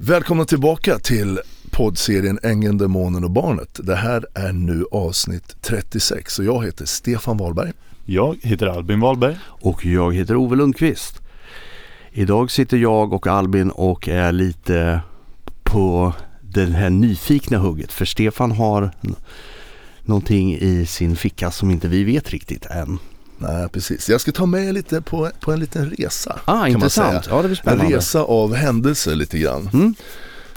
Välkomna tillbaka till poddserien Ängeln, Demonen och Barnet. Det här är nu avsnitt 36 och jag heter Stefan Wahlberg. Jag heter Albin Wahlberg. Och jag heter Ove Lundqvist. Idag sitter jag och Albin och är lite på det här nyfikna hugget. För Stefan har någonting i sin ficka som inte vi vet riktigt än. Nej, precis. Jag ska ta med er lite på, på en liten resa. Ah, intressant. Ja, det blir spännande. En resa av händelser lite grann. Mm.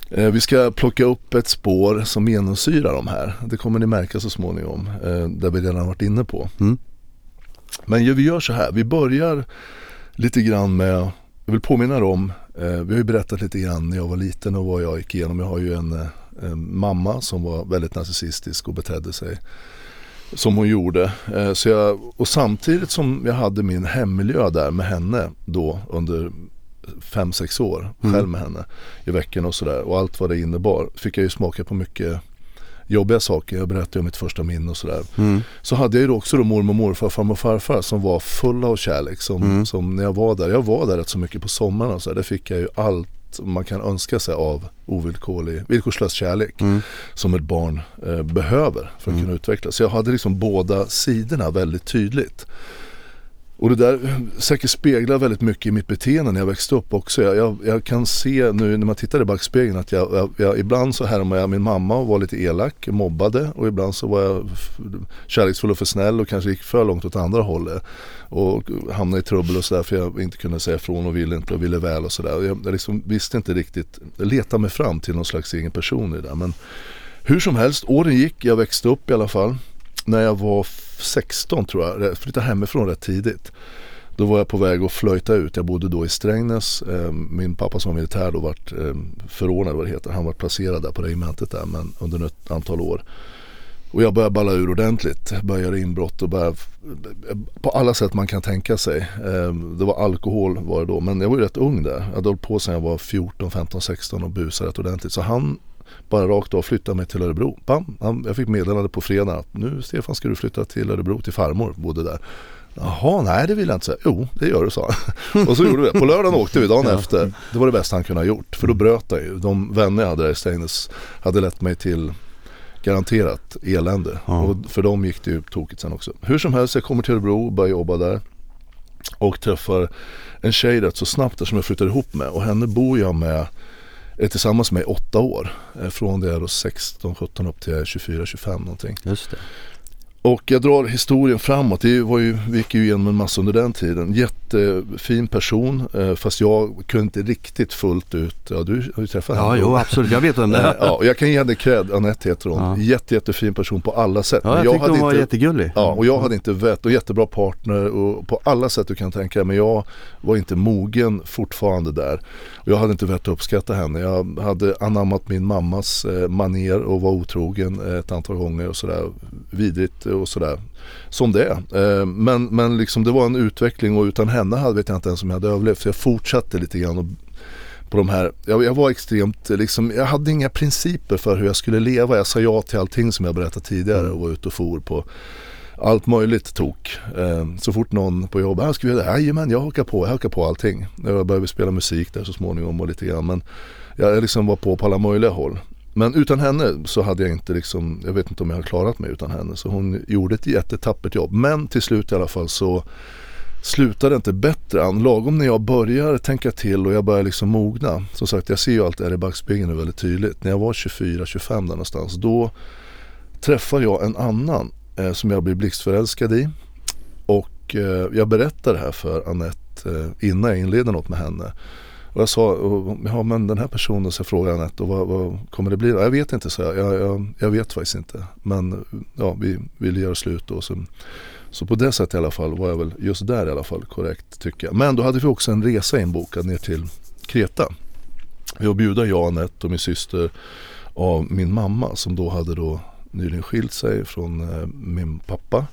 Eh, vi ska plocka upp ett spår som genomsyrar de här. Det kommer ni märka så småningom. Eh, det vi redan varit inne på. Mm. Men vi gör så här. Vi börjar lite grann med, jag vill påminna er om, eh, vi har ju berättat lite grann när jag var liten och vad jag gick igenom. Jag har ju en, en mamma som var väldigt narcissistisk och betedde sig som hon gjorde. Eh, så jag, och samtidigt som jag hade min hemmiljö där med henne då under fem sex år mm. själv med henne i veckan och sådär och allt vad det innebar fick jag ju smaka på mycket jobbiga saker. Jag berättade om mitt första minne och sådär. Mm. Så hade jag ju också då mormor, morfar, farmor och farfar som var fulla av kärlek. Som, mm. som när jag var där, jag var där rätt så mycket på sommaren och så där. Där fick jag ju allt man kan önska sig av ovillkorlig, villkorslös kärlek mm. som ett barn eh, behöver för att mm. kunna utvecklas. Så jag hade liksom båda sidorna väldigt tydligt. Och det där säkert speglar väldigt mycket i mitt beteende när jag växte upp också. Jag, jag, jag kan se nu när man tittar i backspegeln att jag, jag, ibland så härmade jag min mamma och var lite elak, mobbade och ibland så var jag kärleksfull och för snäll och kanske gick för långt åt andra hållet. Och hamnade i trubbel och sådär för jag inte kunde säga ifrån och ville inte och ville väl och sådär. Jag, jag liksom visste inte riktigt, jag letade mig fram till någon slags egen person i det. där. Men hur som helst, åren gick, jag växte upp i alla fall. När jag var 16 tror jag, flyttade hemifrån rätt tidigt. Då var jag på väg att flöjta ut. Jag bodde då i Strängnäs. Ehm, min pappa som var militär då vart ehm, förordnad vad det heter. Han var placerad där på regementet där men under ett antal år. Och jag började balla ur ordentligt. Började göra inbrott och började på alla sätt man kan tänka sig. Ehm, det var alkohol var det då men jag var ju rätt ung där. Jag hade hållit på sedan jag var 14, 15, 16 och busade rätt ordentligt. Så han bara rakt av flytta mig till Örebro. Bam, jag fick meddelande på fredag att nu Stefan ska du flytta till Örebro till farmor, bodde där. Jaha, nej det vill jag inte säga. Jo, det gör du sa han. Och så gjorde vi det. På lördagen åkte vi dagen ja. efter. Det var det bästa han kunde ha gjort. För då bröt jag ju. De vänner jag hade där i Strängnäs hade lett mig till garanterat elände. Ja. Och för dem gick det ju tokigt sen också. Hur som helst, jag kommer till Örebro och börjar jobba där. Och träffar en tjej rätt så snabbt där som jag flyttar ihop med. Och henne bor jag med tillsammans med i åtta år. Eh, från det jag är 16, 17 upp till 24, 25 någonting. Just det. Och jag drar historien framåt. Det var ju, vi gick ju igenom en massa under den tiden. Jättefin person eh, fast jag kunde inte riktigt fullt ut. Ja du har ju träffat henne. Ja jo absolut, jag vet vem det är. Ja, och jag kan ge henne cred, Anette heter hon. Ja. Jätte, jättefin person på alla sätt. Ja, jag, jag tyckte hon var inte, jättegullig. Ja och jag hade inte vett och jättebra partner och på alla sätt du kan tänka Men jag var inte mogen fortfarande där. Och jag hade inte vett att uppskatta henne. Jag hade anammat min mammas eh, maner och var otrogen ett antal gånger och sådär. Vidrigt och sådär. Som det är. Eh, men, men liksom det var en utveckling och utan henne hade, vet jag inte ens om jag hade överlevt. Så jag fortsatte lite grann och, på de här. Jag, jag, var extremt, liksom, jag hade inga principer för hur jag skulle leva. Jag sa ja till allting som jag berättat tidigare mm. och var ute och for på allt möjligt tok. Eh, så fort någon på jobbet, här ska vi göra det? Jajamän, jag hakar på, jag hakar på allting. Jag började spela musik där så småningom och lite grann. Men jag liksom var på på alla möjliga håll. Men utan henne så hade jag inte liksom, jag vet inte om jag hade klarat mig utan henne. Så hon gjorde ett jättetappert jobb. Men till slut i alla fall så slutade det inte bättre än lagom när jag börjar tänka till och jag börjar liksom mogna. Som sagt jag ser ju allt det här i backspegeln nu väldigt tydligt. När jag var 24-25 där någonstans då träffar jag en annan eh, som jag blir blixtförälskad i. Och eh, jag berättar det här för Annette eh, innan jag inleder något med henne. Och jag sa, ja men den här personen, så jag frågade Anette, och vad, vad kommer det bli då? Jag vet inte, så jag. Jag, jag, jag vet faktiskt inte. Men ja, vi ville göra slut då. Så, så på det sättet i alla fall var jag väl just där i alla fall korrekt tycker jag. Men då hade vi också en resa inbokad ner till Kreta. Vi var bjuda jag, Anette och min syster av min mamma som då hade då nyligen skilt sig från eh, min pappa.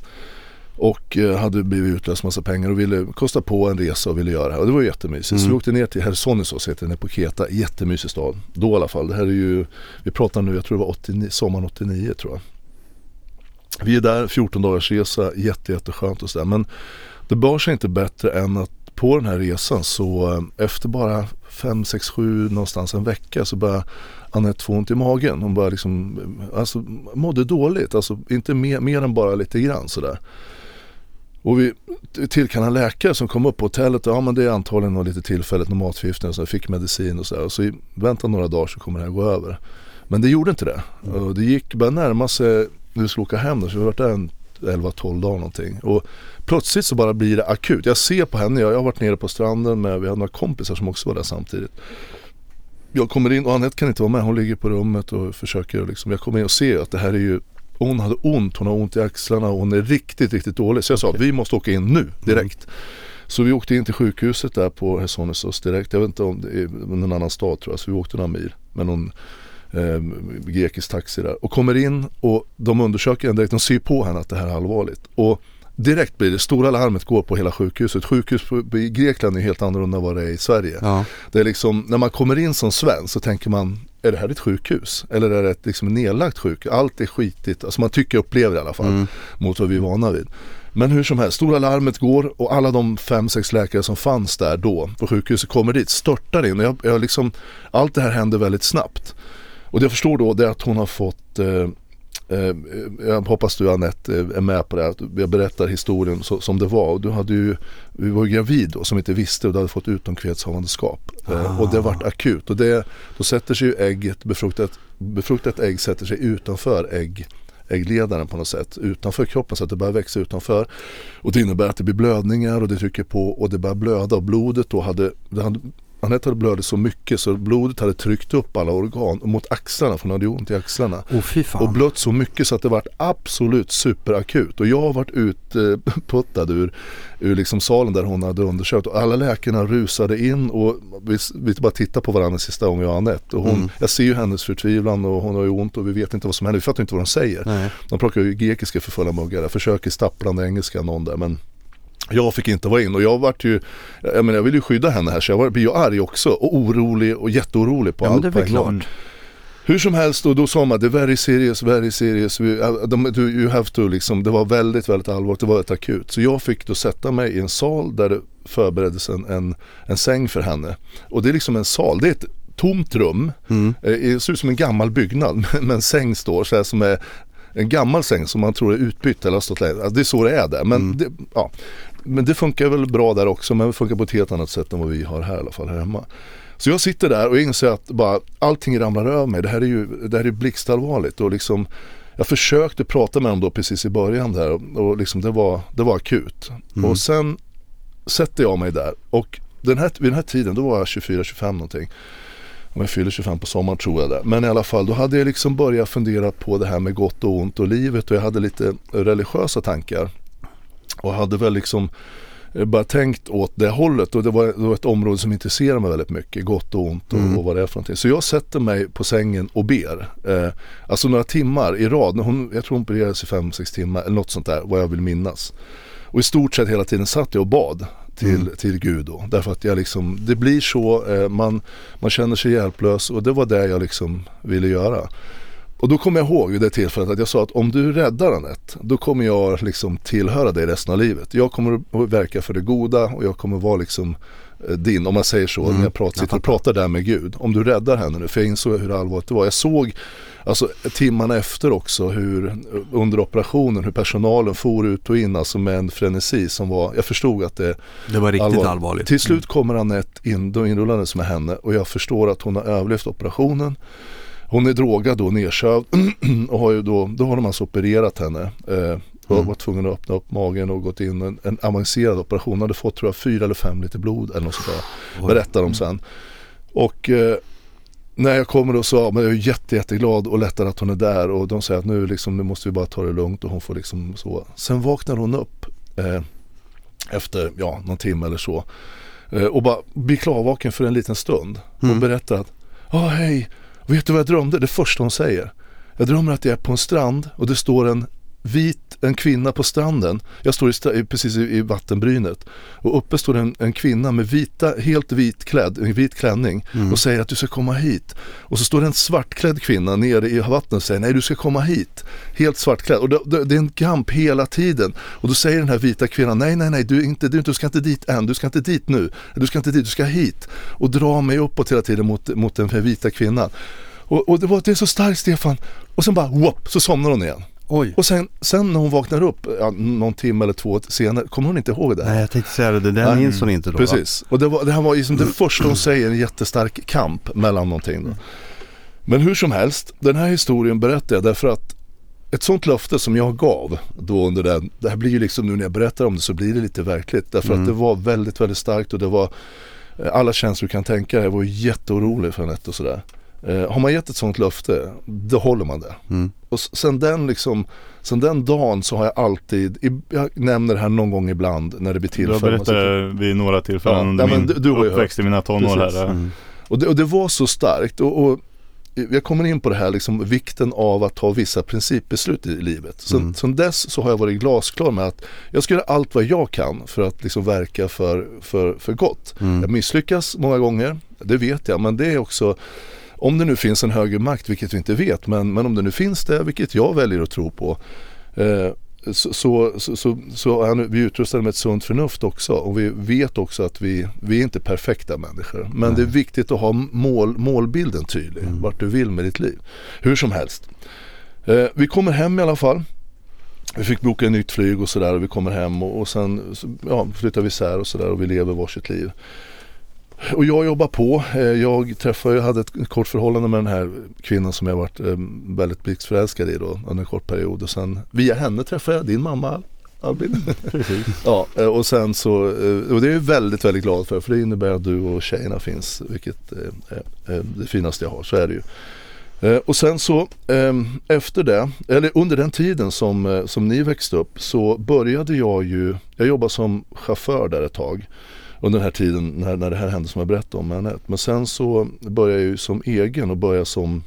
Och eh, hade blivit utlöst massa pengar och ville kosta på en resa och ville göra det här. Och det var jättemysigt. Mm. Så vi åkte ner till Hersonisos, heter den, på Kreta. Jättemysig stad. Då i alla fall. Det här är ju, vi pratar nu, jag tror det var 89, sommaren 89 tror jag. Vi är där, 14 dagars resa, jätte, jätteskönt och sådär. Men det bar sig inte bättre än att på den här resan så eh, efter bara 5, 6, 7 någonstans en vecka så började Anette få ont i magen. Hon bara liksom, alltså mådde dåligt, alltså inte mer, mer än bara lite grann sådär. Och vi tillkallade en läkare som kom upp på hotellet och ja men det är antagligen något lite tillfälligt, någon matförgiftning så fick medicin och så Och så i, vänta några dagar så kommer det här gå över. Men det gjorde inte det. Mm. Och det gick, började närma sig, när vi skulle åka hem då, så vi varit där en 11-12 dagar någonting. Och plötsligt så bara blir det akut. Jag ser på henne, jag, jag har varit nere på stranden med, vi hade några kompisar som också var där samtidigt. Jag kommer in och Anette kan inte vara med, hon ligger på rummet och försöker liksom, jag kommer in och ser att det här är ju hon hade ont, hon har ont i axlarna och hon är riktigt, riktigt dålig. Så jag sa, vi måste åka in nu direkt. Mm. Så vi åkte in till sjukhuset där på Hesonisos direkt. Jag vet inte om det är någon annan stad tror jag. Så vi åkte några mil med någon eh, grekisk taxi där. Och kommer in och de undersöker henne direkt. De ser på henne att det här är allvarligt. Och direkt blir det, stora larmet går på hela sjukhuset. Sjukhus i Grekland är helt annorlunda än vad det är i Sverige. Ja. Det är liksom, när man kommer in som svensk så tänker man, är det här ett sjukhus? Eller är det ett liksom nedlagt sjukhus? Allt är skitigt, alltså man tycker upplever i alla fall, mm. mot vad vi är vana vid. Men hur som helst, stora larmet går och alla de fem, sex läkare som fanns där då på sjukhuset kommer dit, störtar in. Och jag, jag liksom, allt det här händer väldigt snabbt. Och det jag förstår då det är att hon har fått Eh, jag hoppas du Anette är med på det. Att jag berättar historien som det var. du hade ju, vi var ju gravid då som inte visste och du hade fått utomkvedshavandeskap. Ah. Och det vart akut. Och det, då sätter sig ju ägget, befruktat, befruktat ägg sätter sig utanför ägg äggledaren på något sätt utanför kroppen så att det börjar växa utanför. Och det innebär att det blir blödningar och det trycker på och det börjar blöda och blodet då hade, det hade Anette hade blödit så mycket så blodet hade tryckt upp alla organ mot axlarna för hon hade ont i axlarna. Oh, och blött så mycket så att det var absolut superakut. Och jag har varit utputtad ur, ur liksom salen där hon hade undersökt och alla läkarna rusade in och vi, vi bara tittade på varandra sista gången jag och Anette. Och hon, mm. Jag ser ju hennes förtvivlan och hon har ju ont och vi vet inte vad som händer. Vi fattar inte vad de säger. Nej. De plockar ju grekiska för fulla muggar, försöker stapplande engelska någon där men jag fick inte vara in och jag vart ju, jag menar jag vill ju skydda henne här så jag blir ju arg också och orolig och jätteorolig på ja, allt på en gång. Hur som helst och då sa man det very serious, very serious, you have to liksom, det var väldigt, väldigt allvarligt, det var ett akut. Så jag fick då sätta mig i en sal där det förbereddes en, en, en säng för henne. Och det är liksom en sal, det är ett tomt rum, mm. Eh, det ser ut som en gammal byggnad men en säng står så här som är en gammal säng som man tror är utbytt eller har stått alltså, Det är så det är där. Men, mm. det, ja. Men det funkar väl bra där också men det funkar på ett helt annat sätt än vad vi har här i alla fall här hemma. Så jag sitter där och inser att bara allting ramlar över mig. Det här är ju det här är blixtallvarligt och liksom jag försökte prata med dem då precis i början där och liksom det var, det var akut. Mm. Och sen sätter jag mig där och den här, vid den här tiden då var jag 24-25 någonting om jag fyller 25 på sommaren tror jag det. Men i alla fall då hade jag liksom börjat fundera på det här med gott och ont och livet och jag hade lite religiösa tankar. Och hade väl liksom eh, bara tänkt åt det hållet och det var, det var ett område som intresserade mig väldigt mycket, gott och ont och, mm. och vad det är för någonting. Så jag sätter mig på sängen och ber. Eh, alltså några timmar i rad, hon, jag tror hon opererades i 5-6 timmar eller något sånt där, vad jag vill minnas. Och i stort sett hela tiden satt jag och bad till, mm. till Gud då. Därför att jag liksom, det blir så, eh, man, man känner sig hjälplös och det var det jag liksom ville göra. Och då kommer jag ihåg vid det tillfället att jag sa att om du räddar Anette, då kommer jag liksom tillhöra dig resten av livet. Jag kommer att verka för det goda och jag kommer vara liksom eh, din, om man säger så, mm. när jag pratar, sitter och pratar där med Gud. Om du räddar henne nu, för jag insåg hur allvarligt det var. Jag såg Alltså timmarna efter också hur under operationen hur personalen for ut och in alltså med en frenesi som var, jag förstod att det Det var riktigt allvarligt. allvarligt. Till slut mm. kommer Anette in, då inrullandes med henne och jag förstår att hon har överlevt operationen. Hon är drogad då, nedsövd och har ju då, då har de alltså opererat henne. Eh, och mm. var tvungen att öppna upp magen och gått in en, en avancerad operation. Hon hade fått tror jag fyra eller fem liter blod eller något sådär. Berättar de sen. Och eh, när jag kommer och så, men jag är jätte, jätteglad och lättad att hon är där och de säger att nu, liksom, nu måste vi bara ta det lugnt och hon får liksom så. Sen vaknar hon upp eh, efter ja, någon timme eller så eh, och bara blir klarvaken för en liten stund mm. och berättar att Ja, hej, vet du vad jag drömde? Det första hon säger. Jag drömmer att jag är på en strand och det står en vit, en kvinna på stranden. Jag står i, precis i, i vattenbrynet och uppe står en, en kvinna med vita, helt vit klädd, en vit klänning och säger att du ska komma hit. Och så står det en svartklädd kvinna nere i vattnet och säger nej du ska komma hit. Helt svartklädd och det, det, det är en kamp hela tiden. Och då säger den här vita kvinnan nej nej nej du, inte, du, du ska inte dit än, du ska inte dit nu, du ska inte dit, du ska hit. Och dra mig uppåt hela tiden mot, mot den vita kvinnan. Och, och det, var, det är så starkt Stefan. Och sen bara whoop, så somnar hon igen. Oj. Och sen, sen när hon vaknar upp, ja, någon timme eller två senare, kommer hon inte ihåg det? Nej jag tänkte säga det, det där minns hon inte då va? Precis, och det, var, det här var liksom det första hon säger, en jättestark kamp mellan någonting. Då. Men hur som helst, den här historien berättar jag därför att ett sånt löfte som jag gav då under den, det här blir ju liksom nu när jag berättar om det så blir det lite verkligt. Därför att det var väldigt, väldigt starkt och det var eh, alla känslor du kan tänka dig. Jag var jätteorolig för Anette och sådär. Eh, har man gett ett sånt löfte, då håller man det. Mm. Och sen den, liksom, sen den dagen så har jag alltid, jag nämner det här någon gång ibland när det blir Du har tillfälle. berättat vid några tillfällen Ja, under ja, men min du- du uppväxt i mina tonår Precis. här. Mm. Och det, och det var så starkt och, och jag kommer in på det här liksom vikten av att ta vissa principbeslut i livet. Sen, Mm. sen dess så har jag varit glasklar med att jag ska göra allt vad jag kan för att liksom verka för, för, för gott. Mm. Jag misslyckas många gånger, det vet jag, men det är också om det nu finns en högre makt, vilket vi inte vet, men, men om det nu finns det, vilket jag väljer att tro på, eh, så, så, så, så, är vi utrustade med ett sunt förnuft också och vi vet också att vi, vi är inte perfekta människor. Men det är viktigt att ha mål, målbilden tydlig, vart du vill med ditt liv. Hur som helst. Eh, vi kommer hem i alla fall. Vi fick boka ett nytt flyg och sådär och vi kommer hem och, och sen ja, flyttar vi isär och sådär och vi lever varsitt liv. Och jag jobbar på. Eh, Jag träffade, jag hade ett kort förhållande med den här kvinnan som jag varit eh, väldigt blixtförälskad i då under en kort period. Och sen via henne träffade jag din mamma Albin. Precis. ja, eh, och sen så, och det är jag väldigt, väldigt glad för. För det innebär att du och tjejerna finns, vilket är det finaste jag har. Så är det ju. Och sen så efter det, eller under den tiden som, som ni växte upp så började jag ju, jag jobbade som chaufför där ett tag under den här tiden när, när det här hände som jag berättade om med Anette. Men sen så började jag ju som egen och började som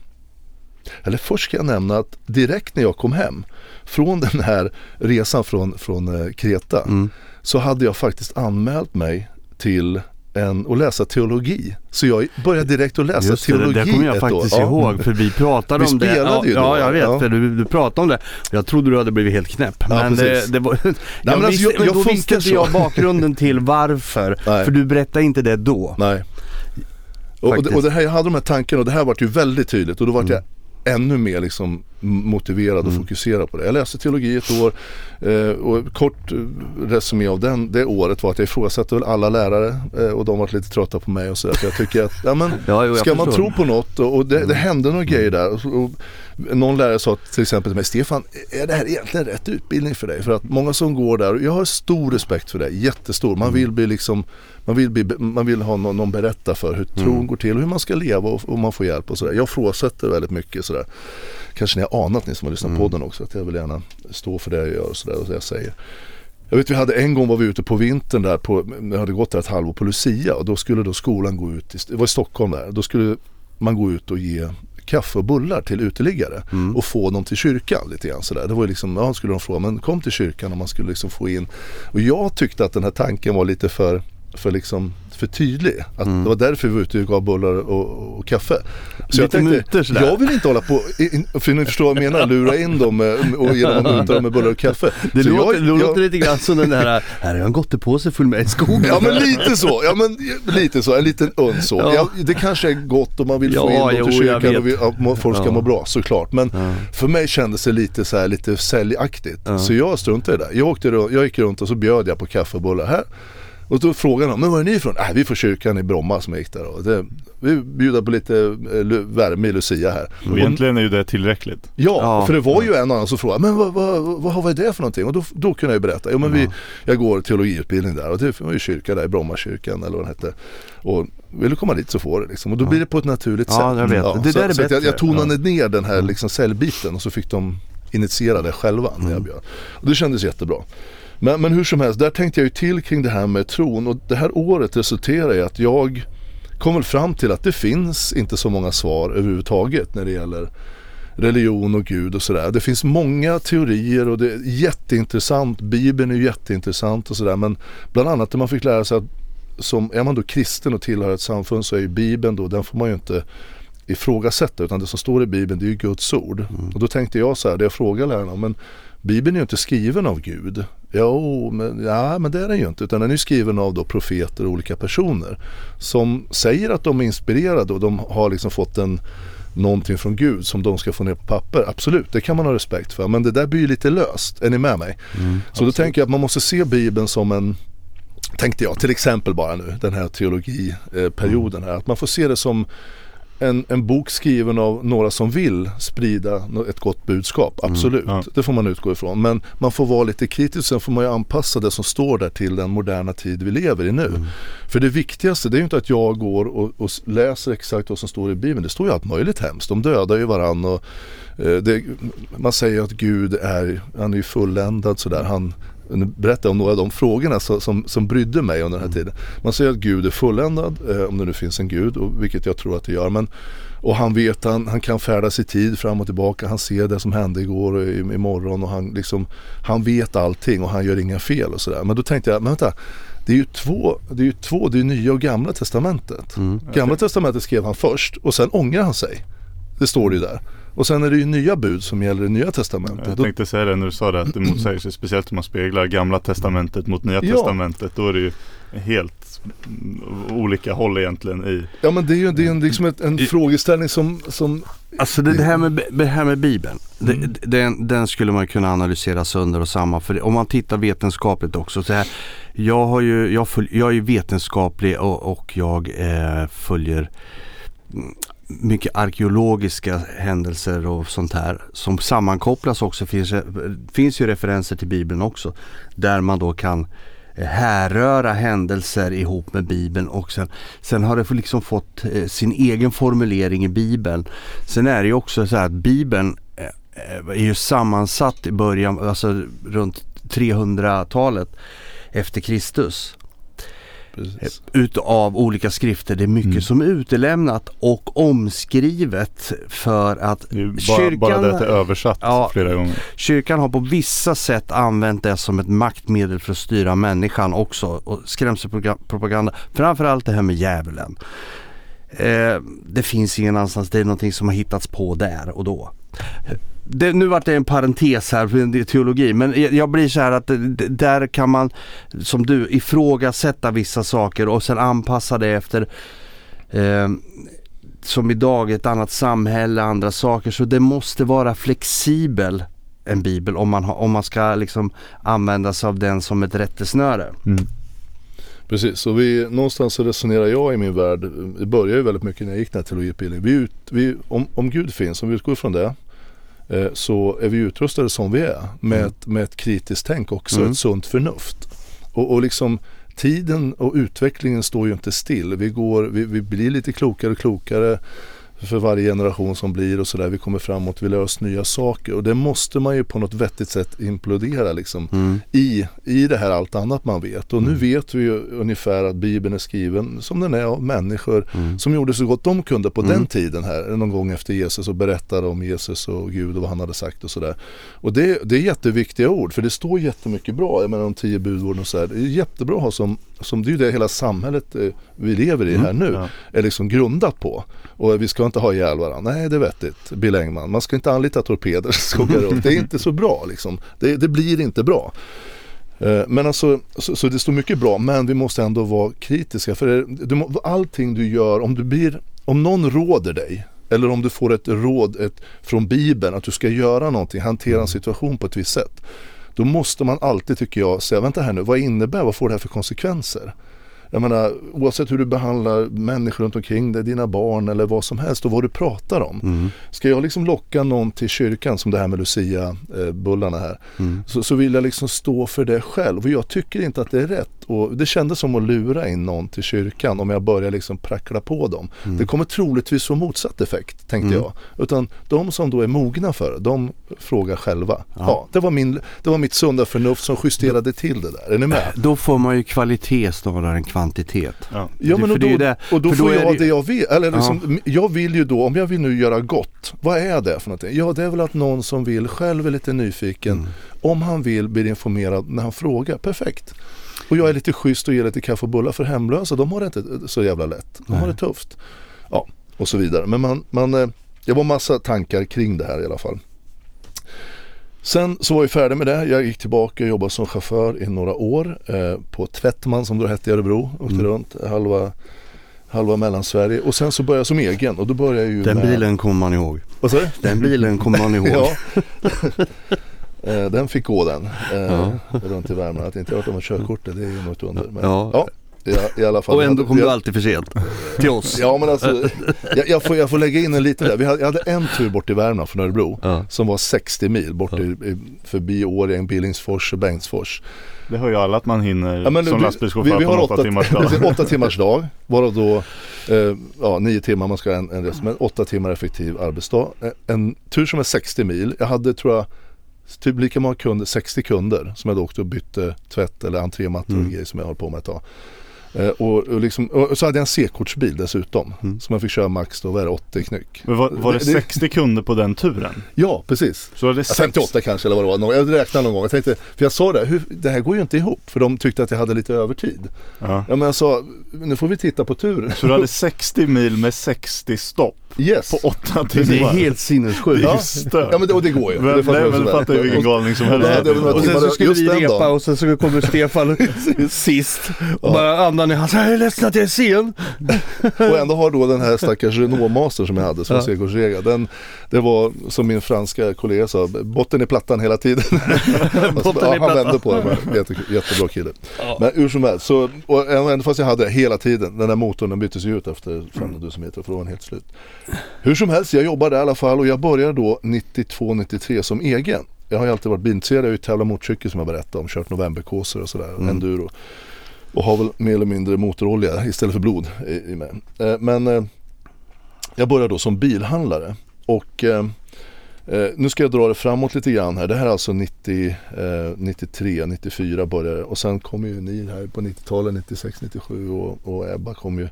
eller först ska jag nämna att direkt när jag kom hem från den här resan från, från eh, Kreta Mm. så hade jag faktiskt anmält mig till en, att läsa teologi. Så jag började direkt att läsa Just det, teologi det kommer jag faktiskt år. Ja. ihåg för vi pratade Vi om det. spelade ja, ju då, Ja, jag vet ja. för du, du pratade om det. Jag trodde du hade blivit helt knäpp. men det, precis. det var, jag men alltså, jag- jag då visste inte så. jag bakgrunden till varför. Nej. För du berättade inte det då. Nej. Och, och, det, Faktiskt. och det här, jag hade de här tankarna och det här vart ju väldigt tydligt och då vart jag ännu mer liksom motiverad och fokuserad på det. Jag läste teologi ett år eh, och kort eh, resumé av den, det året var att jag ifrågasatte väl alla lärare eh, och de var lite trötta på mig och så. Jag tycker att, ja men Ja, jo, ska man förstår. tro på något och, och det, det hände några grejer där. Och, och någon lärare sa till exempel till mig, Stefan, är det här egentligen rätt utbildning för dig? För att många som går där, och jag har stor respekt för det, jättestor. Man vill bli liksom man vill, bli, man vill ha någon, någon berätta för hur tron går till och hur man ska leva och, och man får hjälp och sådär. Jag fråsätter väldigt mycket sådär. Kanske ni har anat ni som har lyssnat på podden också att jag vill gärna stå för det jag gör och sådär och det jag säger. Jag vet vi hade en gång var vi ute på vintern där på, jag hade gått där ett halvår på Lucia och då skulle då skolan gå ut, i, det var i Stockholm där, då skulle man gå ut och ge kaffe och bullar till uteliggare och få dem till kyrkan lite grann sådär. Det var ju liksom, ja skulle de fråga, men kom till kyrkan och man skulle liksom få in. Och jag tyckte att den här tanken var lite för, för liksom för tydlig. Att Det var därför vi var ute och gav bullar och, och kaffe. Så Lite mutor sådär. jag vill inte hålla på, för ni förstår vad jag menar, lura in dem med, och genom att muta dem med bullar och kaffe. Det Så låter, jag- jag- låter lite grann som den där, här har jag en gottepåse full med i skogen. Ja men lite så, ja men lite så, en liten uns så. Ja. Ja. det kanske är gott om man vill Ja, få in dem jo, till jag kyrkan och vill, må- folk ska Ja. må bra såklart. Men Ja. för mig kändes det lite så här, lite säljaktigt. Ja. Så jag struntade i det. Jag, åkte, jag gick runt och så bjöd jag på kaffe och bullar här. Och då frågade de, men var är ni ifrån? Nej, vi är från kyrkan i Bromma som jag gick där. Och det, vi bjuder på lite eh, värme i Lucia här. Och egentligen är ju det tillräckligt. Ja, Ja. för det var ju en annan som frågade, men vad, vad, vad, vad är det för någonting? Och då, då kunde jag ju berätta, jo men vi, jag går teologiutbildning där och det var ju kyrka där i Brommakyrkan eller vad den hette. Och vill du komma dit så får du liksom. Och då blir det på ett naturligt Ja, sätt. jag vet. Det så, där är så att jag, bättre. jag tonade ner den här liksom säljbiten och så fick de initiera det själva när Mm. jag bjöd. Och det kändes jättebra. Men, men hur som helst, där tänkte jag ju till kring det här med tron och det här året resulterar i att jag kom väl fram till att det finns inte så många svar överhuvudtaget när det gäller religion och Gud och sådär. Det finns många teorier och det är jätteintressant. Bibeln är jätteintressant och sådär men bland annat när man fick lära sig att som, är man då kristen och tillhör ett samfund så är ju Bibeln då, den får man ju inte ifrågasätta utan det som står i Bibeln det är ju Guds ord. Mm. Och då tänkte jag så här, det jag frågade lärarna, men Bibeln är ju inte skriven av Gud. Jo, men, ja, men det är den ju inte. Utan den är skriven av då profeter och olika personer. Som säger att de är inspirerade och de har liksom fått en någonting från Gud som de ska få ner på papper. Absolut, det kan man ha respekt för. Men det där blir ju lite löst. Är ni med mig? Mm, så absolut. då tänker jag att man måste se Bibeln som en Tänkte jag till exempel bara nu den här teologiperioden här. Att man får se det som en, en bok skriven av några som vill sprida ett gott budskap. Mm, Absolut, mm, ja. det får man utgå ifrån. Men man får vara lite kritisk, sen får man ju anpassa det som står där till den moderna tid vi lever i nu. Mm. För det viktigaste det är ju inte att jag går och, och, läser exakt vad som står i Bibeln. Det står ju allt möjligt hemskt. De dödar ju varandra och eh, det, man säger att Gud är, han är ju fulländad sådär. Han, berätta om några av de frågorna som, som, som brydde mig under den här tiden. Man säger att Gud är fulländad, eh, om det nu finns en Gud, och, vilket jag tror att det gör. Men, och han vet, han, han kan färdas i tid fram och tillbaka. Han ser det som hände igår och imorgon och han, liksom, han vet allting och han gör inga fel och sådär. Men då tänkte jag, men vänta. Det är ju två, det är ju två, det är nya och gamla testamentet. Mm. Gamla testamentet skrev han först och sen ångrar han sig. Det står det ju där. Och sen är det ju nya bud som gäller i nya testamentet. Jag tänkte säga det när du sa det att det motsäger sig. Speciellt om man speglar gamla testamentet mot nya ja. testamentet. Då är det ju helt olika håll egentligen i. Ja men det är ju det är en, liksom ett, en I, frågeställning som, som Alltså det, det, här med, det här med Bibeln, mm. det, den, den, skulle man kunna analysera sönder och samman. För om man tittar vetenskapligt också. Så här, jag, har ju, jag, följ, jag är vetenskaplig och, och jag eh, följer mycket arkeologiska händelser och sånt här som sammankopplas också. Finns, finns ju referenser till Bibeln också. Där man då kan eh, härröra händelser ihop med Bibeln och sen, sen har det liksom fått eh, sin egen formulering i Bibeln. Sen är det ju också så här att Bibeln eh, är ju sammansatt i början, alltså runt 300-talet efter Kristus. Precis. utav olika skrifter. Det är mycket mm. som är utelämnat och omskrivet för att bara, kyrkan... Bara det är översatt ja, flera gånger. Kyrkan har på vissa sätt använt det som ett maktmedel för att styra människan också och skrämselpropaganda. Framförallt det här med djävulen. Eh, det finns ingen annanstans, det är någonting som har hittats på där och då det, nu vart det en parentes här för teologi men jag blir så här att där kan man som du ifrågasätta vissa saker och sen anpassa det efter eh, som idag ett annat samhälle, andra saker. Så det måste vara flexibel en bibel om man, ha, om man ska liksom använda sig av den som ett rättesnöre. Mm. Precis, så vi, någonstans så resonerar jag i min värld, det började ju väldigt mycket när jag gick den här teologiutbildningen. Vi, vi, om, om Gud finns, om vi utgår från det, så är vi utrustade som vi är med, mm. ett, med ett kritiskt tänk också, mm. ett sunt förnuft. Och, och liksom tiden och utvecklingen står ju inte still. Vi, går, vi, vi blir lite klokare och klokare för varje generation som blir och sådär. Vi kommer framåt, vi lär oss nya saker och det måste man ju på något vettigt sätt implodera liksom mm. i, i det här allt annat man vet. Och mm. nu vet vi ju ungefär att Bibeln är skriven som den är av människor mm. som gjorde så gott de kunde på den mm. tiden här, någon gång efter Jesus och berättade om Jesus och Gud och vad han hade sagt och sådär. Och det, det är jätteviktiga ord för det står jättemycket bra, jag menar de tio budorden och sådär. Det är jättebra att ha som, som det är ju det hela sammet eh, vi lever i mm. här nu, ja. är liksom grundat på. Och vi ska inte ha ihjäl varandra. Nej det är vettigt, Bill Engman. Man ska inte anlita torpeder som upp. Det är inte så bra liksom. Det, det blir inte bra. Eh, men alltså, så, så, det står mycket bra, men vi måste ändå vara kritiska. För du, allting du gör, om du blir, om någon råder dig, eller om du får ett råd ett, från Bibeln att du ska göra någonting, hantera en situation på ett visst sätt. Då måste man alltid, tycker jag, säga, vänta här nu, vad innebär, vad får det här för konsekvenser? Jag menar, oavsett hur du behandlar människor runt omkring dig, dina barn eller vad som helst och vad du pratar om. Mm. Ska jag liksom locka någon till kyrkan som det här med Lucia-bullarna här. Mm. Så, så vill jag liksom stå för det själv och jag tycker inte att det är rätt. Och det kändes som att lura in någon till kyrkan om jag börjar liksom prackla på dem. Mm. Det kommer troligtvis få motsatt effekt tänkte mm. jag. Utan de som då är mogna för det, de frågar själva. Ja. ja. det, var min, det var mitt sunda förnuft som justerade till det där. Är ni med? Då får man ju kvalitet snarare än kvantitet kvantitet. Ja, ja men och då, det, och då, får då jag det, det jag vill. Eller liksom, ja. Jag vill ju då, om jag vill nu göra gott, vad är det för någonting? Ja det är väl att någon som vill, själv är lite nyfiken, mm. om han vill blir informerad när han frågar, perfekt. Och jag är lite schysst och ger lite kaffe och bullar för hemlösa, de har det inte så jävla lätt. De Nej. har det tufft. Ja, och så vidare. Men man, man, det eh, var massa tankar kring det här i alla fall. Sen så var jag färdig med det. Jag gick tillbaka och jobbade som chaufför i några år eh, på Tvättman som då hette i Örebro. Åkte mm. runt halva, halva Mellansverige och sen så började jag som egen och då började jag ju Den med... bilen kommer man ihåg. Vad sa du? Den bilen kommer man ihåg. ja. eh, den fick gå den eh, ja. runt i Värmland. Att inte jag hört om körkortet det är ju något under. Men, ja. ja. I, i alla fall. Och ändå kom du alltid för sent till oss. ja men alltså, jag, jag, får, jag får lägga in en liten där. Vi hade, jag hade en tur bort till Värmland från Örebro ja. som var 60 mil bort ja. i, förbi Årjäng, Billingsfors och Bengtsfors. Det hör ju alla att man hinner ja, som lastbilschaufför på en åtta timmars dag. åtta timmars dag, varav då eh, ja, nio timmar man ska ha en, en resa, men åtta timmar effektiv arbetsdag. En tur som är 60 mil, jag hade tror jag typ lika många kunder, 60 kunder som jag då åkte och bytte tvätt eller entrémattor och mm. grejer som jag håller på med ett tag. Eh, och, och, liksom, och, så hade jag en C-kortsbil dessutom. Mm. Så man fick köra max då, vad är det, 80 knyck. Men var, var det, det 60 kunder på den turen? Ja, precis. Så det 58 kanske eller vad det var. Jag räknade någon gång. Jag tänkte, för jag sa det, hur, det här går ju inte ihop. För de tyckte att jag hade lite övertid. Ja. ja men jag sa, nu får vi titta på turen. Så du hade 60 mil med 60 stopp? Yes. På 8 timmar? Det är helt sinnessjukt. Ja. ja men det, och det går ju. Men, det nej, men fattar ju vilken galning som helst. Och sen så skulle vi repa och sen så kommer Stefan sist. Och bara andan i halsen. Jag är ledsen att jag är sen. och ändå har då den här stackars Renault Master som jag hade som ja. C-kortsregel. Den, det var som min franska kollega sa, botten i plattan hela tiden. alltså, ja, han vände på det, men jätte, jättebra kille. Ja. Men hur som helst, så, och ändå fast jag hade det hela tiden, den där motorn den byttes ju ut efter 500 000 meter för då var den helt slut. Hur som helst, jag jobbade i alla fall och jag började då 92-93 som egen. Jag har ju alltid varit bilintresserad, jag har ju tävlat motorcykel som jag berättade om, kört novemberkåsor och sådär, mm. enduro. Och har väl mer eller mindre motorolja istället för blod i, i mig. Eh, men eh, jag började då som bilhandlare och eh, nu ska jag dra det framåt lite grann här. Det här är alltså 90, eh, 93, 94 började och sen kom ju ni här på 90-talet, 96, 97 och, och Ebba kom ju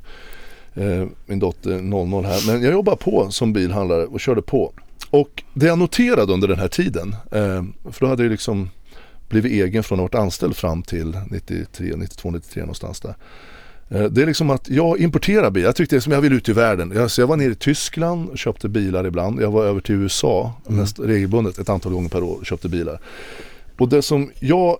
eh, min dotter 00 här. Men jag jobbade på som bilhandlare och körde på. Och det jag noterade under den här tiden, eh, för då hade jag liksom blivit egen från att ha varit anställd fram till 93, 92, 93 någonstans där. Eh, det är liksom att jag importerar bilar. Jag tyckte det som jag vill ut i världen. Jag, så jag var nere i Tyskland och köpte bilar ibland. Jag var över till USA mm. regelbundet ett antal gånger per år och köpte bilar. Och det som jag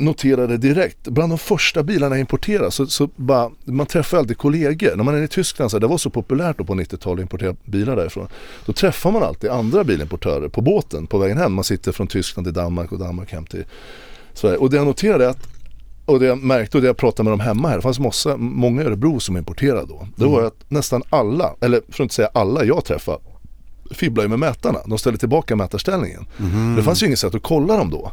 noterade direkt, bland de första bilarna jag importerade så, så bara, man träffar alltid kollegor. När man är i Tyskland, så det var så populärt då på 90-talet att importera bilar därifrån. Då träffar man alltid andra bilimportörer på båten på vägen hem. Man sitter från Tyskland till Danmark och Danmark hem till Sverige. Och det jag noterade att och det jag märkte och det jag pratade med dem hemma här, det fanns massa, många i Örebro som importerade då. Det var mm. att nästan alla, eller för att inte säga alla jag träffade, fibblar ju med mätarna. De ställde tillbaka mätarställningen. Mm. Det fanns ju inget sätt att kolla dem då.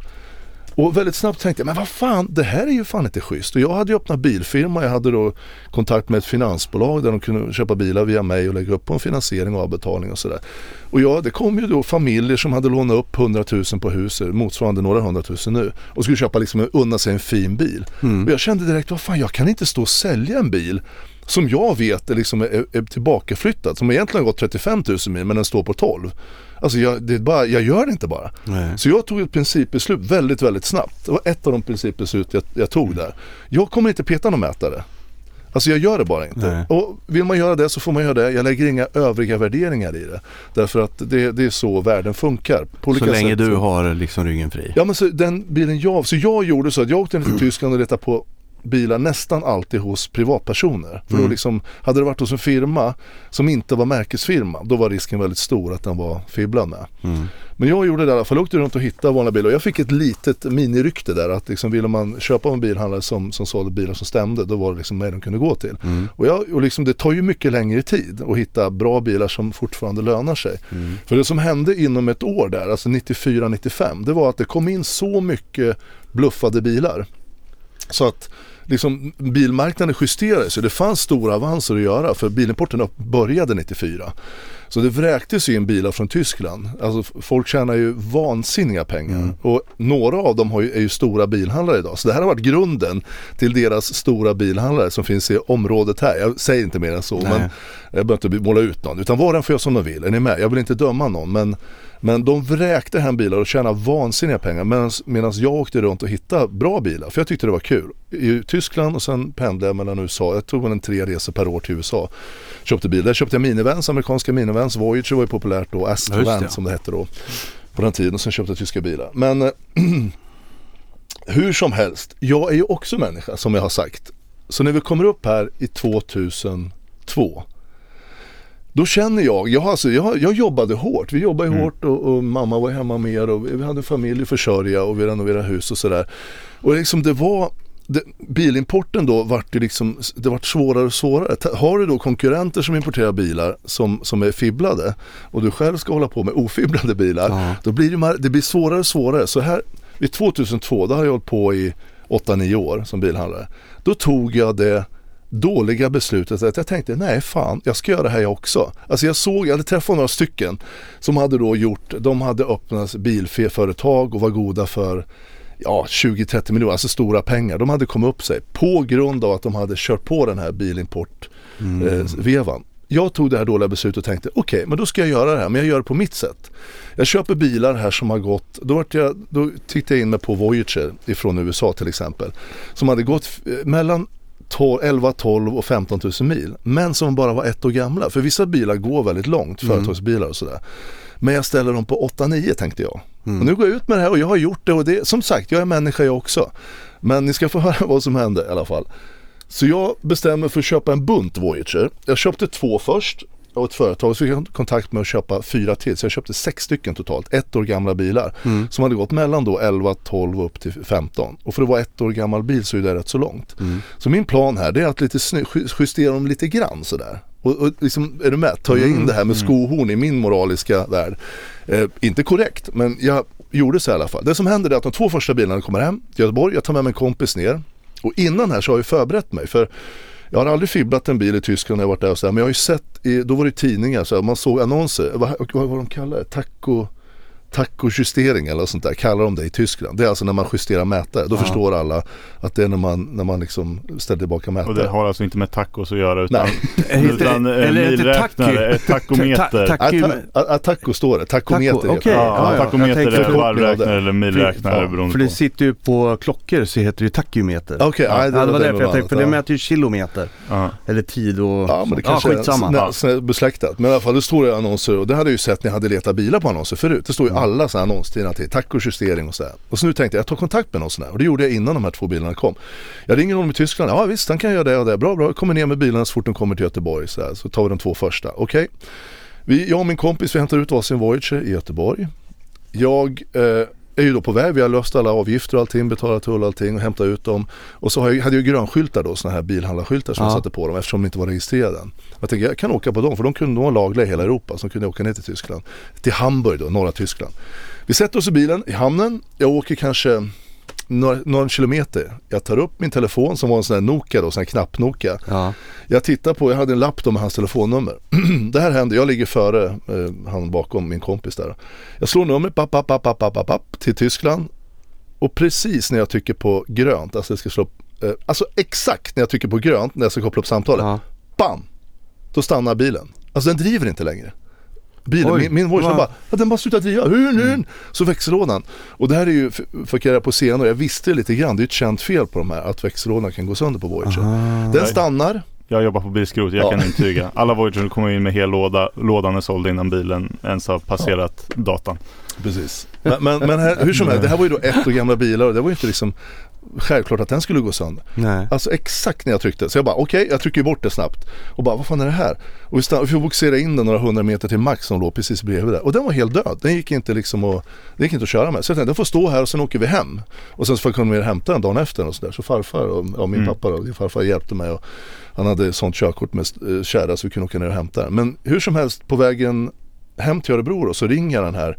Och väldigt snabbt tänkte jag, men vad fan, det här är ju fan inte schysst. Och jag hade ju öppnat bilfirma, jag hade då kontakt med ett finansbolag där de kunde köpa bilar via mig och lägga upp på en finansiering och avbetalning och sådär. Och ja, det kom ju då familjer som hade lånat upp 100 000 på huset, motsvarande några hundratusen nu. Och skulle köpa liksom, unna sig en fin bil. Mm. Och jag kände direkt, vad fan, jag kan inte stå och sälja en bil som jag vet är, liksom är, är tillbakaflyttad. Som egentligen har gått 35 000 mil men den står på 12. Alltså jag, det är bara, jag gör det inte bara. Nej. Så jag tog ett principbeslut väldigt, väldigt snabbt. Det var ett av de principbeslut jag, jag tog där. Jag kommer inte peta någon mätare. Alltså jag gör det bara inte. Nej. Och vill man göra det så får man göra det. Jag lägger inga övriga värderingar i det. Därför att det, det är så världen funkar. så länge sätt. du har liksom ryggen fri? Ja men så den bilen jag, så jag gjorde så att jag åkte ner till Tyskland och letade på bilar nästan alltid hos privatpersoner. För mm. då liksom, hade det varit hos en firma som inte var märkesfirma då var risken väldigt stor att den var fibblad med. Mm. Men jag gjorde det i alla fall, jag åkte runt och hittade vanliga bilar jag fick ett litet minirykte där att liksom ville man köpa en bilhandlare som, som sålde bilar som stämde då var det liksom mig de kunde gå till. Mm. Och, jag, och liksom, det tar ju mycket längre tid att hitta bra bilar som fortfarande lönar sig. Mm. För det som hände inom ett år där, alltså 94-95, det var att det kom in så mycket bluffade bilar. Så att liksom, bilmarknaden justerade sig. Det fanns stora avanser att göra för bilimporten började 94. Så det vräktes ju in bilar från Tyskland. Alltså folk tjänar ju vansinniga pengar. Mm. Och några av dem har ju, är ju stora bilhandlare idag. Så det här har varit grunden till deras stora bilhandlare som finns i området här. Jag säger inte mer än så. Nej. Men jag behöver inte måla ut någon. Utan var och en får göra som de vill. Är ni med? Jag vill inte döma någon. Men men de vräkte hem bilar och tjänade vansinniga pengar medan jag åkte runt och hittade bra bilar för jag tyckte det var kul. I Tyskland och sen pendlade jag mellan USA. Jag tog en tre resor per år till USA. Köpte bil. Där köpte jag minivans, amerikanska minivans. Voyager var ju populärt då, Astrovan ja, som det hette då på den tiden. Och sen köpte jag tyska bilar. Men hur som helst, jag är ju också människa som jag har sagt. Så när vi kommer upp här i 2002 då känner jag, jag, alltså, jag, jag jobbade hårt. Vi jobbade mm. hårt och, och, mamma var hemma mer och vi hade familj att försörja och vi renoverade hus och sådär. Och liksom det var det, bilimporten då vart det liksom, det vart svårare och svårare. Har du då konkurrenter som importerar bilar som, som är fibblade och du själv ska hålla på med ofibblade bilar, ja. då blir det, det blir svårare och svårare. Så här, vid 2002, då har jag hållit på i 8-9 år som bilhandlare. Då tog jag det dåliga beslutet att jag tänkte nej fan jag ska göra det här jag också. Alltså jag såg, jag hade träffat några stycken som hade då gjort, de hade öppnat bilföretag och var goda för ja 20-30 miljoner, alltså stora pengar. De hade kommit upp sig på grund av att de hade kört på den här bilimport-vevan. Mm. Eh, jag tog det här dåliga beslutet och tänkte okej, okay, men då ska jag göra det här, men jag gör det på mitt sätt. Jag köper bilar här som har gått, då, jag, då tittade jag in mig på Voyager ifrån USA till exempel. Som hade gått mellan 12, 11, 12 och 15 000 mil. Men som bara var ett år gamla. För vissa bilar går väldigt långt, mm. företagsbilar och sådär. Men jag ställer dem på 8-9 tänkte jag. Mm. Och nu går jag ut med det här och jag har gjort det och det, som sagt, jag är människa jag också. Men ni ska få höra vad som hände i alla fall. Så jag bestämmer för att köpa en bunt Voyager. Jag köpte två först och ett företag så fick jag kontakt med att köpa fyra till. Så jag köpte sex stycken totalt, ett år gamla bilar. Mm. Som hade gått mellan då 11, 12 och upp till 15. Och för att vara ett år gammal bil så är det rätt så långt. Mm. Så min plan här det är att lite justera dem lite grann sådär. Och, och liksom, är du med? Tar jag in mm. det här med mm. skohorn i min moraliska värld? Eh, inte korrekt, men jag gjorde så i alla fall. Det som händer är att de två första bilarna kommer hem till Göteborg. Jag tar med mig en kompis ner. Och innan här så har jag förberett mig. För jag har aldrig fibblat en bil i Tyskland när jag varit där och så här, men jag har ju sett, i, då var det tidningar, så här, man såg annonser, vad, vad, vad de kallar det, taco tacojustering eller sånt där kallar de det i Tyskland. Det är alltså när man justerar mätare. Då ja. förstår alla att det är när man, när man liksom ställer tillbaka mätare. Och det har alltså inte med tacos att göra utan, Nej. utan eh, milräknare, ett tacometer. taco står det, tacometer taco, okay. ja, ja, Tacometer är varvräknare eller milräknare beroende För det sitter ju på klockor så heter det tachymeter. Okej, okay, ja, det, det var därför jag tänkte, för det mäter ju kilometer. Eller tid och... Ja, men det kanske ja, skitsamma. är besläktat. Men i alla fall det står det annonser och det hade jag ju sett när jag hade letat bilar på annonser förut. Det står ju alla sådana annonstidningar till tack och sådär. Och så nu tänkte jag, jag tar kontakt med någon sån här. Och det gjorde jag innan de här två bilarna kom. Jag ringer honom i Tyskland, ja visst han kan göra det och det. Bra, bra, jag kommer ner med bilarna så fort de kommer till Göteborg. Så, här. så tar vi de två första, okej. Okay. jag och min kompis vi hämtar ut varsin Voyager i Göteborg. Jag eh, är ju då på väg, vi har löst alla avgifter och allting, betalat tull och allting och hämtat ut dem. Och så hade jag grönskyltar då, sådana här bilhandlarskyltar som ja. jag satte på dem eftersom de inte var registrerade. Jag tänkte jag kan åka på dem för de kunde vara lagliga i hela Europa. Så de kunde åka ner till Tyskland. Till Hamburg då, norra Tyskland. Vi sätter oss i bilen i hamnen. Jag åker kanske några, några kilometer. Jag tar upp min telefon som var en sån här Nokia då, sån här knapp-Nokia. Ja. Jag tittar på, jag hade en lapp då med hans telefonnummer. det här händer, jag ligger före eh, han bakom min kompis där. Jag slår numret, papp, papp, papp, papp, papp, papp, till Tyskland. Och precis när jag trycker på grönt, alltså jag ska slå eh, alltså exakt när jag trycker på grönt när jag ska koppla upp samtalet. Ja. Bam! Då stannar bilen. Alltså den driver inte längre bilen. Oj, min, min Voyager bara, ja, den bara slutar driva. Mm. Så växellådan. Och det här är ju, för jag på senare, jag visste lite grann, det är ett känt fel på de här, att växellådan kan gå sönder på Voyager. Aha. Den stannar. Jag jobbar på bilskrot, jag ja. kan intyga. Alla Voyager kommer in med hel låda, lådan är såld innan bilen ens har passerat ja. datan. Precis. Men, men, men här, hur som helst, det här var ju då ett år gamla bilar och det var ju inte liksom självklart att den skulle gå sönder. Nej. Alltså exakt när jag tryckte. Så jag bara okej, okay, jag trycker bort det snabbt. Och bara vad fan är det här? Och vi, stann, vi får boxera in den några hundra meter till Max som låg precis bredvid där. Och den var helt död. Den gick inte liksom att, den gick inte att köra med. Så jag tänkte den får stå här och sen åker vi hem. Och sen så får jag och hämta den dagen efter och sådär. Så farfar och, och min mm. pappa och farfar hjälpte mig. Och han hade sånt körkort med eh, kärra så vi kunde åka ner och hämta den. Men hur som helst på vägen hem till Örebro då, så ringer den här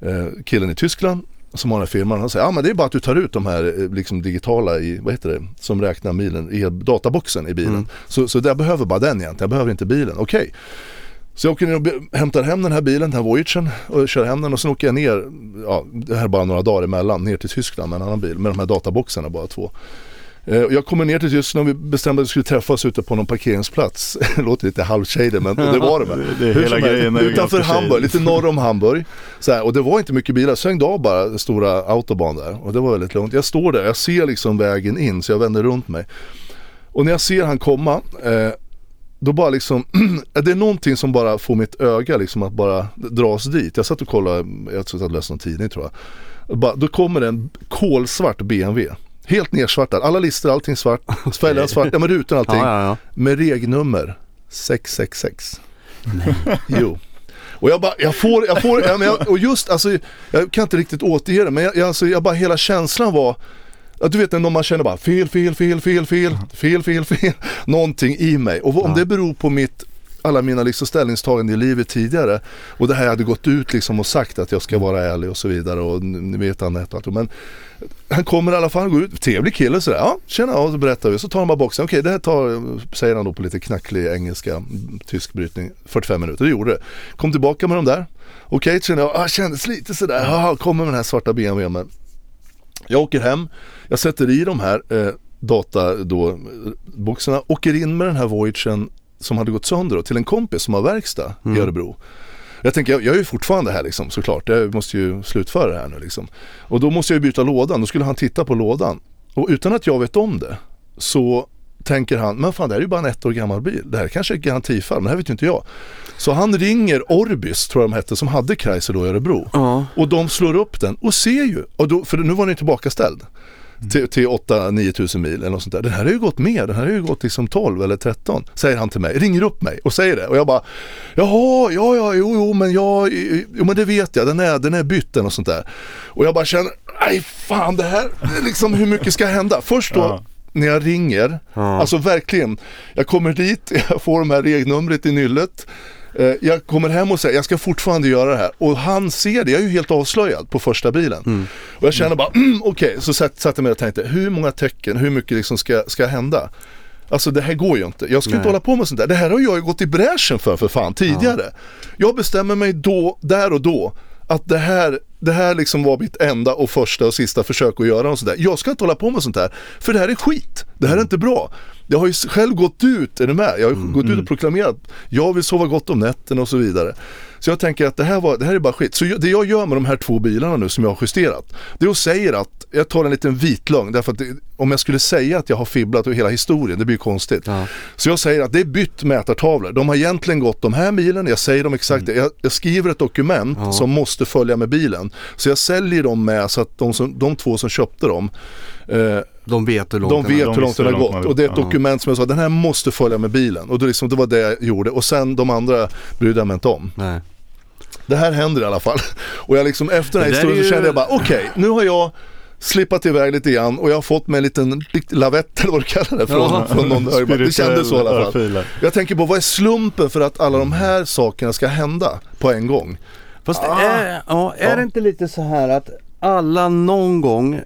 eh, killen i Tyskland som har den här firman. Han säger, ja men det är bara att du tar ut de här eh, liksom digitala i, vad heter det, som räknar milen i databoxen i bilen. Mm. Så, så jag behöver bara den egentligen, jag behöver inte bilen. Okej. Okay. Så jag åker ner och hämtar hem den här bilen, den här Voyagen och kör hem den och sen åker jag ner, ja det här är bara några dagar emellan, ner till Tyskland med en annan bil med de här databoxarna bara två. Eh, jag kommer ner till Tyskland och vi bestämde att vi skulle träffas ute på någon parkeringsplats. det låter lite halvshady men det var det med. det är hela grejen Utanför Hamburg, lite norr om Hamburg. Så här, och det var inte mycket bilar, svängde av bara stora autobahn där och det var väldigt lugnt. Jag står där, jag ser liksom vägen in så jag vänder runt mig. Och när jag ser han komma eh, då bara liksom, det är någonting som bara får mitt öga liksom att bara dras dit. Jag satt och kollade, jag satt och läste någon tidning tror jag. Bara, då kommer en kolsvart BMW. Helt nersvartad, alla listor, allting svart, fälgarna svart, ja men rutan allting. Ja, ja, ja. Med regnummer 666. Nej. Jo. Och jag bara, jag får, jag får, jag, och just alltså, jag kan inte riktigt återge det men jag, alltså, jag bara hela känslan var Ja, du vet när man känner bara fel, fel, fel, fel, fel, fel, fel, fel, någonting i mig. Och om det beror på mitt alla mina liksom ställningstaganden i livet tidigare och det här jag hade gått ut liksom och sagt att jag ska vara ärlig och så vidare och ni vet Anette och allt. Men han kommer i alla fall, gå ut, trevlig kille sådär. Ja, tjena, och så berättar vi. Så tar han bara boxen. Okej, det här tar, säger han då på lite knacklig engelska, tysk brytning, 45 minuter. Det gjorde det. Kom tillbaka med de där. Okej, känner jag, ah, kändes lite sådär, ah, kommer med den här svarta BMWn. Men jag åker hem, jag sätter i de här eh, data då, eh, boxarna, åker in med den här Voyagen som hade gått sönder då, till en kompis som har verkstad mm. i Örebro. Jag tänker, jag, jag är ju fortfarande här liksom såklart. Jag måste ju slutföra det här nu liksom. Och då måste jag ju byta lådan. Då skulle han titta på lådan. Och utan att jag vet om det så tänker han, men fan det här är ju bara en ett år gammal bil. Det här kanske är ett garantifall, men det här vet ju inte jag. Så han ringer Orbis, tror jag de hette, som hade Chrysler då i Örebro. Ja. Och de slår upp den och ser ju, och då, för nu var den ju tillbakaställd till, till 8-9 tusen mil eller något sånt där. Den här har ju gått mer, den här har ju gått liksom 12 eller 13. Säger han till mig, ringer upp mig och säger det. Och jag bara, jaha, ja, ja, jo, jo, men jag, jo, men det vet jag, den är, den är bytt och sånt där. Och jag bara känner, nej fan det här, liksom hur mycket ska hända? Först då ja när jag ringer, ja. alltså verkligen, jag kommer dit, jag får de här regnumret i nyllet jag kommer hem och säger jag ska fortfarande göra det här och han ser det, jag är ju helt avslöjad på första bilen. Mm. Och jag känner bara, mm, okej, okay. så satte jag mig och tänkte hur många tecken, hur mycket liksom ska, ska hända? Alltså det här går ju inte. Jag ska Nej. inte hålla på med sånt där. Det här har jag ju gått i bräschen för för fan tidigare. Ja. Jag bestämmer mig då, där och då att det här, det här liksom var mitt enda och första och sista försök att göra och sådär. Jag ska inte hålla på med sånt här. För det här är skit. Det här är mm. inte bra. Jag har ju själv gått ut, är du med? Jag har mm, gått ut och mm. proklamerat, jag vill sova gott om nätterna och så vidare. Så jag tänker att det här, var, det här är bara skit. Så det jag gör med de här två bilarna nu som jag har justerat, det är att säga att, jag tar en liten vit lögn, därför att det, om jag skulle säga att jag har fibblat och hela historien, det blir konstigt. Ja. Så jag säger att det är bytt mätartavlor. De har egentligen gått de här milen, jag säger dem exakt, mm. jag, jag, skriver ett dokument ja. som måste följa med bilen. Så jag säljer dem med så att de, som, de två som köpte dem eh, de vet hur långt, de vet hur långt den har gått. Och det är ett dokument som jag sa, den här måste följa med bilen. Och det, liksom, det var det jag gjorde. Och sen de andra brydde jag mig inte om. Nej. Det här händer i alla fall. Och jag liksom efter den här historien ju... så kände jag bara, okej, okay, nu har jag slippat iväg lite grann och jag har fått mig en liten lavett eller vad du kallar det från, ja, från någon Det kändes så i alla fall. Jag tänker på vad är slumpen för att alla de här sakerna ska hända på en gång? Fast ah. är, ja, är ja. det inte lite så här att alla någon gång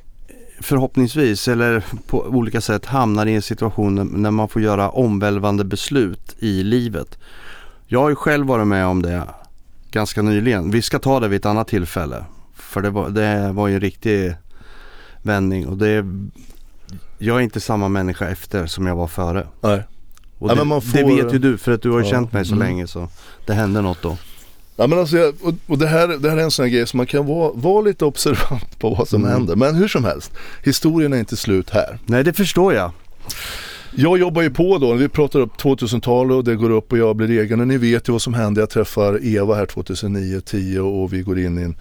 förhoppningsvis eller på olika sätt hamnar i en situation när man får göra omvälvande beslut i livet. Jag har ju själv varit med om det ganska nyligen. Vi ska ta det vid ett annat tillfälle. För det var, det var ju en riktig vändning och det jag är inte samma människa efter som jag var före. Nej. Och det, får... det, vet ju du för att du har ja. känt mig så mm. länge så det hände något då. Ja, men alltså, och, och det, här, det här är en sån här grej som man kan vara, vara lite observant på vad som mm. händer. Men hur som helst, historien är inte slut här. Nej det förstår jag. Jag jobbar ju på då, vi pratar upp 2000-talet och det går upp och jag blir egen. Och ni vet ju vad som hände. Jag träffar Eva här 2009-10 och vi går in i en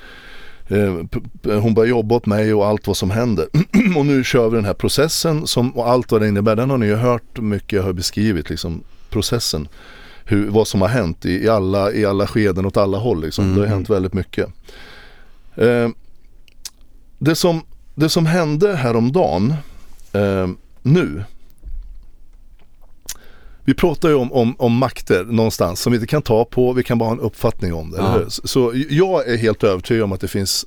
eh, hon börjar jobba åt mig och allt vad som händer. och nu kör vi den här processen som, och allt vad det innebär. Den har ni ju hört mycket, jag har beskrivit liksom processen hur, vad som har hänt i, i, alla, i alla skeden åt alla håll. Liksom. Mm. Det har hänt väldigt mycket. Eh, det, som, det som hände häromdagen eh, nu vi pratar ju om, om, om makter någonstans som vi inte kan ta på, vi kan bara ha en uppfattning om det. Ja. Så jag är helt övertygad om att det finns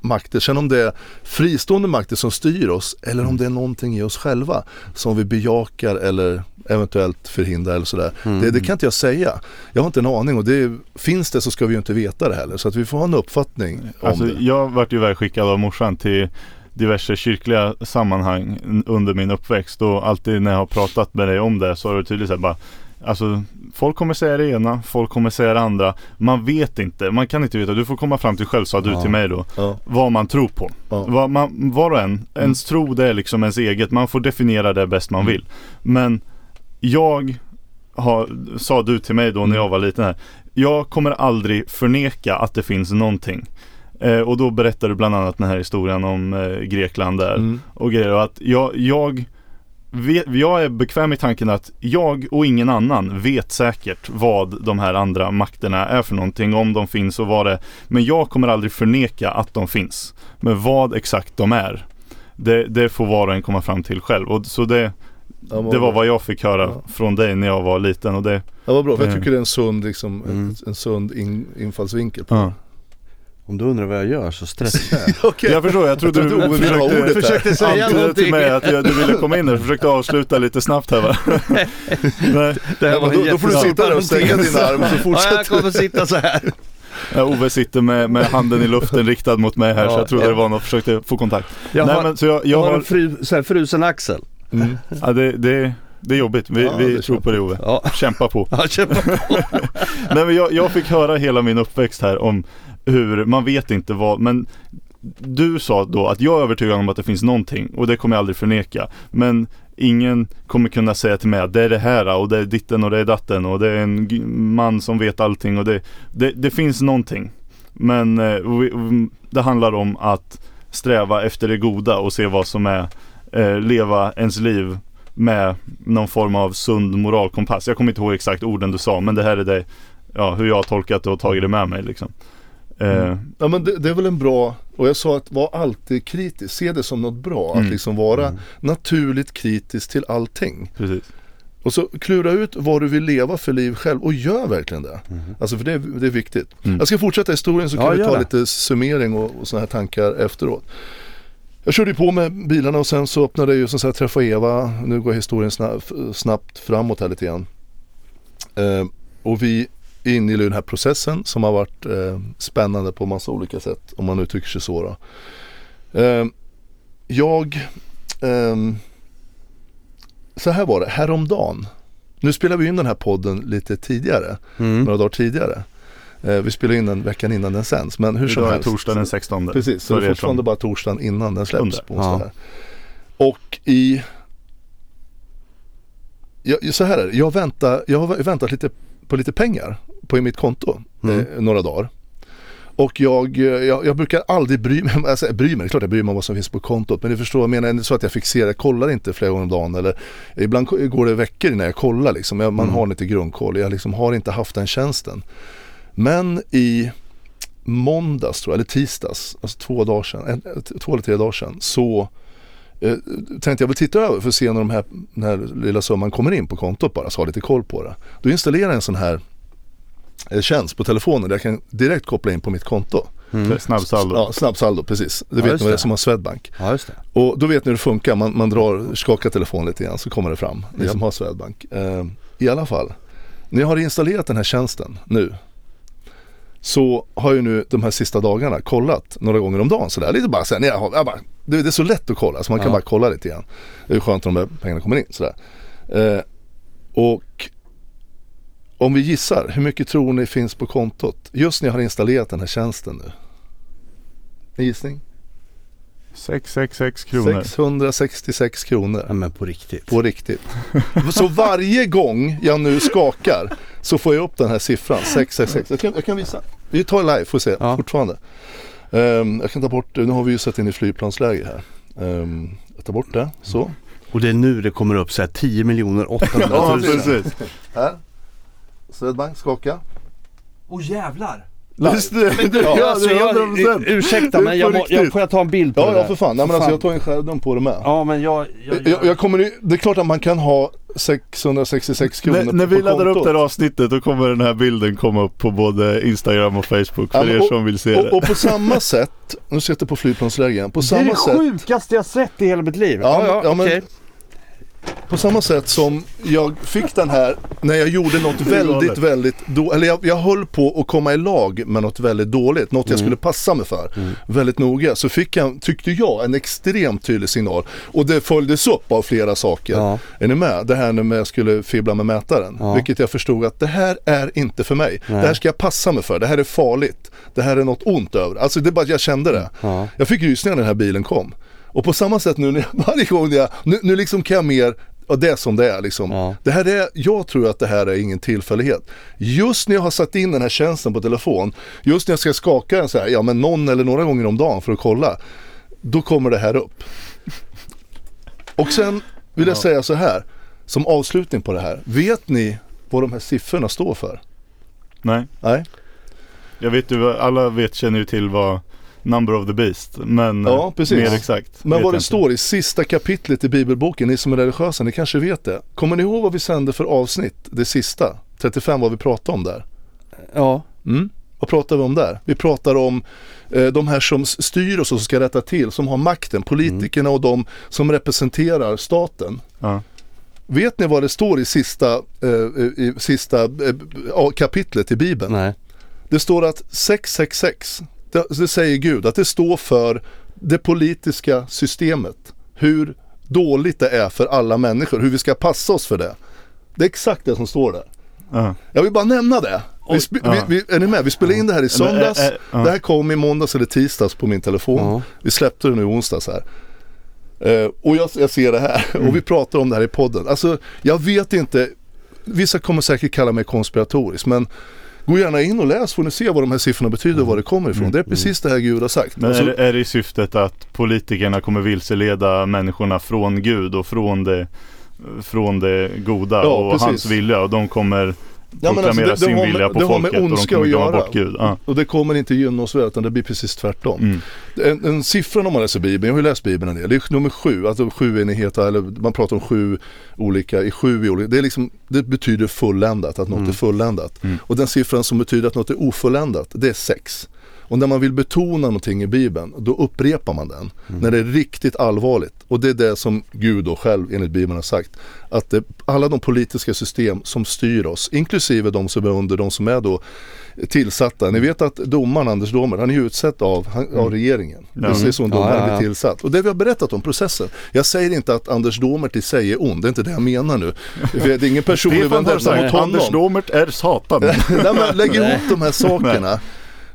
makter. Sen om det är fristående makter som styr oss eller om det är någonting i oss själva som vi bejakar eller eventuellt förhindrar eller sådär. Mm. Det, det kan inte jag säga. Jag har inte en aning och det, finns det så ska vi ju inte veta det heller. Så att vi får ha en uppfattning om Alltså, det. jag vart ju ivägskickad av morsan till diverse kyrkliga sammanhang under min uppväxt och alltid när jag har pratat med dig om det så har du tydligt sagt bara Alltså folk kommer säga det ena, folk kommer säga det andra. Man vet inte, man kan inte veta. Du får komma fram till själv sa du Ja. till mig då. Ja, Vad man tror på. ja. Vad man, var och en, ens tro det är liksom ens eget. Man får definiera det bäst man vill. Men jag har, sa du till mig då när jag var liten här. Jag kommer aldrig förneka att det finns någonting. Eh, och då berättar du bland annat den här historien om eh, Grekland där Mm. och grejer. Och att jag, jag, vet, jag är bekväm i tanken att jag och ingen annan vet säkert vad de här andra makterna är för någonting, om de finns och vad det Men jag kommer aldrig förneka att de finns. Men vad exakt de är, det, det får var och en komma fram till själv. Och så det, det var vad jag fick höra Ja. från dig när jag var liten och det Ja, vad bra, för jag Eh. tycker det är en sund, liksom, Mm. en, en sund in, infallsvinkel på ja. Om du undrar vad jag gör så stressar jag. Okej, Jag förstår, jag trodde Jag trodde du försökte, här. Försökte säga någonting. till mig att jag, du ville komma in där, försökte avsluta lite snabbt här va? Nej. Det här Ja, var då, då får du sitta där och stänga dina armar så Ja, jag fortsätter kommer sitta så här. Ja, Ove sitter med, med handen i luften riktad mot mig här så Ja, jag trodde ja. det var någon som försökte få kontakt. Jag Nej har, men så jag, jag har en fru, så här frusen axel. mm. ja, det, det, det är jobbigt. Vi, Ja, vi det tror på det Ove. Ja, Kämpa på. jag känner Nej men jag, jag fick höra hela min uppväxt här om hur, man vet inte vad, men du sa då att jag är övertygad om att det finns någonting och det kommer jag aldrig förneka. Men ingen kommer kunna säga till mig att det är det här och det är ditten och det är datten och det är en man som vet allting och det, det, det finns någonting. Men eh, vi, det handlar om att sträva efter det goda och se vad som är eh, leva ens liv med någon form av sund moralkompass. Jag kommer inte ihåg exakt orden du sa men det här är det, ja, hur jag har tolkat det och tagit det med mig liksom. Eh, Ja men det, det är väl en bra, och jag sa att var alltid kritisk, se det som något bra. Mm. Att liksom vara Mm. naturligt kritisk till allting. precis. Och så klura ut vad du vill leva för liv själv och gör verkligen det. Mhm. Alltså för det, är- det är viktigt. Mm. Jag ska fortsätta historien så kan Ja, vi ta det. lite summering och, och sådana här tankar efteråt. Jag körde ju på med bilarna och sen så öppnade jag ju som sagt träffa Eva. Nu går historien snabbt, snabbt framåt här lite grann. Eh, och vi inne i den här processen som har varit eh, spännande på massa olika sätt. Om man uttrycker sig så. Eh, jag ehm, så här var det, häromdagen. Nu spelar vi in den här podden lite tidigare, mm. några dagar tidigare. Eh, vi spelar in den veckan innan den sänds, men hur Idag är helst. torsdag den 16. Precis, så det är fortfarande som- bara torsdagen innan den släpps på onsdag Ja. Och i... Jag, så här är det, jag, väntar, jag har väntat lite på lite pengar på mitt konto Mm. eh, några dagar. Och jag, eh, jag, jag brukar aldrig bry mig, alltså, bry mig, det är klart jag bryr mig om vad som finns på kontot. Men du förstår, jag menar så att jag fixerar, jag kollar inte flera gånger om dagen eller ibland går det veckor innan jag kollar liksom. Jag, man Mm. har inte grundkoll, jag liksom har inte haft den tjänsten. Men i måndags tror jag, eller tisdags, alltså två dagar sedan, två eller tre dagar sedan, så eh, tänkte jag väl titta över för att se när de här, den här lilla summan kommer in på kontot bara, så ha lite koll på det. Då installerar jag en sån här tjänst på telefonen där jag kan direkt koppla in på mitt konto. Mm. Snabbsaldo. Ja, snabbsaldo, precis. Det Ja, vet ni vad det är som har Swedbank. Ja, just det. Och då vet ni hur det funkar, man, man drar, skakar telefonen lite grann så kommer det fram, ni som har Swedbank. Eh, I alla fall, när jag har installerat den här tjänsten nu så har jag nu de här sista dagarna kollat några gånger om dagen sådär. Lite bara såhär, jag har, jag bara, det, är så lätt att kolla så man kan Ja. bara kolla lite grann. Det är skönt om de här pengarna kommer in sådär. Eh, och om vi gissar, hur mycket tror ni finns på kontot just när jag har installerat den här tjänsten nu? En gissning? 666 kronor. 666 kronor. Ja, men på riktigt. På riktigt. Så varje gång jag nu skakar så får jag upp den här siffran 666. Jag kan, jag kan visa. Vi tar live får se Ja. fortfarande. Ehm, jag kan ta bort, nu har vi ju satt in i flygplansläge här. Ehm, jag tar bort det, så. Och det är nu det kommer upp så här 10 miljoner 800 Ja 000. precis. Här. Swedbank, skaka. Åh jävlar! Just det, det, Ja, ja, alltså, jag, 100%. ursäkta men jag, må, jag, får jag ta en bild på Ja, det ja för fan. Nej, men alltså, jag tar en skärm på det med. Ja men jag... jag, Jag, jag kommer, ju- det är klart att man kan ha 666 kronor När, när vi på laddar upp det här avsnittet då kommer den här bilden komma upp på både Instagram och Facebook för Ja, men er och- som vill se Och, det. och på samma sätt, nu sitter jag på flygplansläge på Det är samma det sätt sjukaste jag sett i hela mitt liv. Ja, ja, men- okej. På samma sätt som jag fick den här när jag gjorde något väldigt, väldigt då, eller jag, jag höll på att komma i lag med något väldigt dåligt, något jag Mm. skulle passa mig för väldigt noga. Så fick jag, tyckte jag, en extremt tydlig signal. Och det följdes upp av flera saker. Ja. Är ni med? Det här när jag skulle fibbla med mätaren. Ja. Vilket jag förstod att det här är inte för mig. Nej. Det här ska jag passa mig för. Det här är farligt. Det här är något ont över. Alltså det är bara att jag kände det. Ja. Jag fick rysningar när den här bilen kom. Och på samma sätt nu när jag, varje gång jag, nu, nu liksom kan jag mer, och det är som det är liksom. Ja. Det här är, jag tror att det här är ingen tillfällighet. Just när jag har satt in den här tjänsten på telefon, just när jag ska skaka den så här, ja men någon eller några gånger om dagen för att kolla. Då kommer det här upp. Och sen vill jag Ja. säga så här, som avslutning på det här. Vet ni vad de här siffrorna står för? Nej, Nej? jag vet ju, alla vet, känner ju till vad Number of the Beast, men Ja, eh, precis. mer exakt. Men vad det inte. står i sista kapitlet i bibelboken, ni som är religiösa, ni kanske vet det. Kommer ni ihåg vad vi sände för avsnitt, det sista? 35, vad vi pratade om där? Ja. Mm. Vad pratar vi om där? Vi pratar om eh, de här som styr oss och som ska rätta till, som har makten, politikerna och de som representerar staten. Ja. Vet ni vad det står i sista, eh, i sista eh, ja, kapitlet i Bibeln? Nej. Det står att 666, det, det säger Gud, att det står för det politiska systemet. Hur dåligt det är för alla människor, hur vi ska passa oss för det. Det är exakt det som står där. Ja. Jag vill bara nämna det. Vi, Ja. vi, vi, är ni med? Vi spelade in det här i söndags. Ja. Det här kom i måndags eller tisdags på min telefon. Vi släppte det nu i onsdags här. Eh, och jag, jag ser det här Mm. och vi pratar om det här i podden. Alltså jag vet inte, vissa kommer säkert kalla mig konspiratorisk men gå gärna in och läs får ni se vad de här siffrorna betyder och var det kommer ifrån. Det är precis det här Gud har sagt. Mm. Men Alltså, är, det- är det i syftet att politikerna kommer vilseleda människorna från Gud och från det, från det goda Ja, och precis. hans vilja och de kommer Ja, men alltså, det- sin vilja på det har med folket och de ondska kommer att göra. bort Gud. Ja. och det kommer inte gynna oss väl utan det blir precis tvärtom. Mm. En, en siffra om man läser Bibeln, jag har ju läst Bibeln en del, det är nummer sju, alltså sjuenighet, eller man pratar om sju olika, i sju i olika, det, är liksom, det betyder fulländat, att något är fulländat. Mm. Och den siffran som betyder att något är ofölländat, det är sex. Och när man vill betona någonting i Bibeln, då upprepar man den. När det är riktigt allvarligt. Och det är det som Gud då själv enligt Bibeln har sagt. Att det, alla de politiska system som styr oss, inklusive de som är under, de som är då tillsatta. Ni vet att domaren Anders Domer, han är utsett av, han, av regeringen. Ja. Det är så en Ja, domare ja, ja. blir tillsatt. Och det vi har berättat om processen. Jag säger inte att Anders Domert i sig är ond, det är inte det jag menar nu. Det är ingen personlig vendetta mot sagt Anders honom. Domert är satan. När man lägger ihop de här sakerna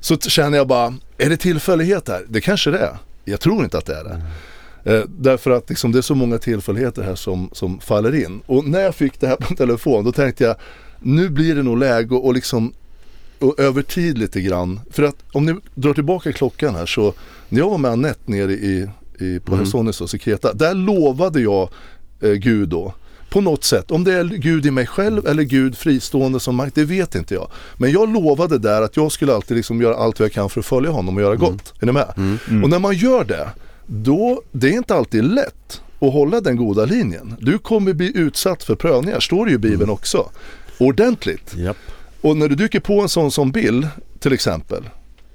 så känner jag bara, är det tillfällighet här? Det kanske det är. Jag tror inte att det är det. Eh, därför att liksom, det är så många tillfälligheter här som, som faller in. Och när jag fick det här på telefon då tänkte jag, nu blir det nog läge och, och liksom och över tid lite grann. För att om ni drar tillbaka klockan här så när jag var med Anette nere i, i, på mm. och Kreta, där lovade jag eh, Gud då på något sätt, om det är Gud i mig själv eller Gud fristående som makt, det vet inte jag. Men jag lovade där att jag skulle alltid liksom göra allt vad jag kan för att följa honom och göra gott. Är ni med? Och när man gör det, då, det är inte alltid lätt att hålla den goda linjen. Du kommer bli utsatt för prövningar, står det ju i Bibeln också. Ordentligt. Japp. Och när du dyker på en sån som Bill till exempel.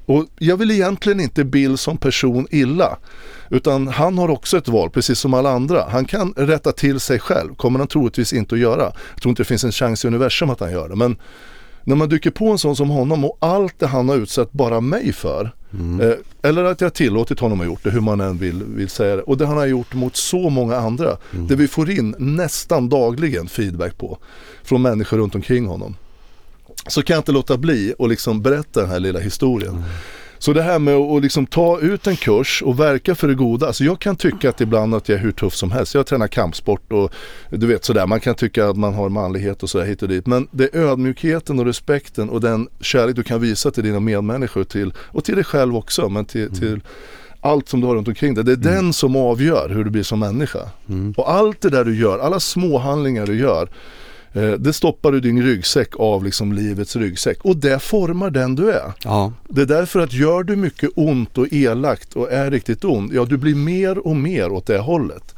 Och jag vill egentligen inte Bill som person illa. Utan han har också ett val, precis som alla andra. Han kan rätta till sig själv, kommer han troligtvis inte att göra. Jag tror inte det finns en chans i universum att han gör det. Men när man dyker på en sån som honom och allt det han har utsatt bara mig för. Eh, eller att jag tillåtit honom att gjort det, hur man än vill, vill säga det. Och det han har gjort mot så många andra. Det vi får in nästan dagligen feedback på. Från människor runt omkring honom. Så kan jag inte låta bli att liksom berätta den här lilla historien. Så det här med att liksom ta ut en kurs och verka för det goda. Alltså jag kan tycka att ibland att jag är hur tuff som helst. Jag tränar kampsport och du vet sådär. Man kan tycka att man har manlighet och sådär hit och dit. Men det är ödmjukheten och respekten och den kärlek du kan visa till dina medmänniskor till, och till dig själv också. Men till, till allt som du har runt omkring dig. Det är den som avgör hur du blir som människa. Och allt det där du gör, alla små handlingar du gör. Eh, Det stoppar du din ryggsäck av liksom livets ryggsäck och det formar den du är. Ja. Det är därför att gör du mycket ont och elakt och är riktigt ond, ja du blir mer och mer åt det hållet.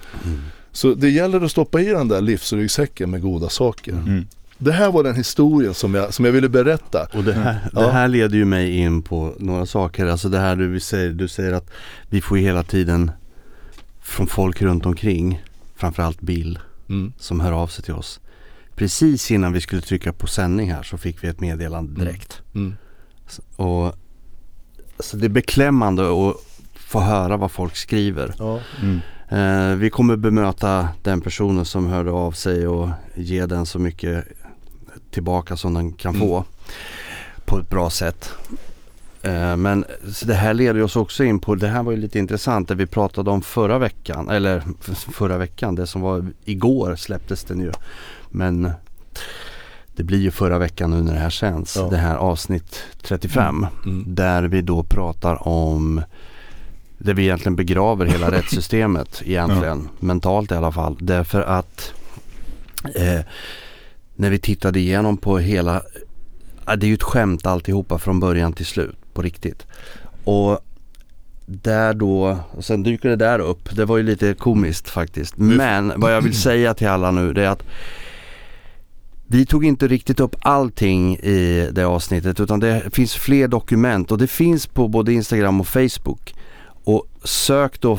Så det gäller att stoppa i den där livsryggsäcken med goda saker. Mm. Det här var den historien som jag, som jag ville berätta. Och det här, Ja. det här leder ju mig in på några saker. Alltså det här du säger, du säger att vi får hela tiden från folk runt omkring, framförallt Bill, Mm. som hör av sig till oss. Precis innan vi skulle trycka på sändning här så fick vi ett meddelande direkt. Mm. Och så det är beklämmande att få höra vad folk skriver. Ja. Mm. Eh, vi kommer bemöta den personen som hörde av sig och ge den så mycket tillbaka som den kan Mm. få på ett bra sätt. Eh, men så det här leder oss också in på, det här var ju lite intressant det vi pratade om förra veckan, eller förra veckan, det som var igår släpptes den ju. Men det blir ju förra veckan nu när det här sänds, Ja. det här avsnitt 35. Mm. Där vi då pratar om där vi egentligen begraver hela rättssystemet egentligen, mentalt i alla fall. Därför att eh, när vi tittade igenom på hela, ja, det är ju ett skämt alltihopa från början till slut på riktigt. Och där då, och sen dyker det där upp, det var ju lite komiskt faktiskt. Men vad jag vill säga till alla nu det är att vi tog inte riktigt upp allting i det avsnittet utan det finns fler dokument och det finns på både Instagram och Facebook. Och sök då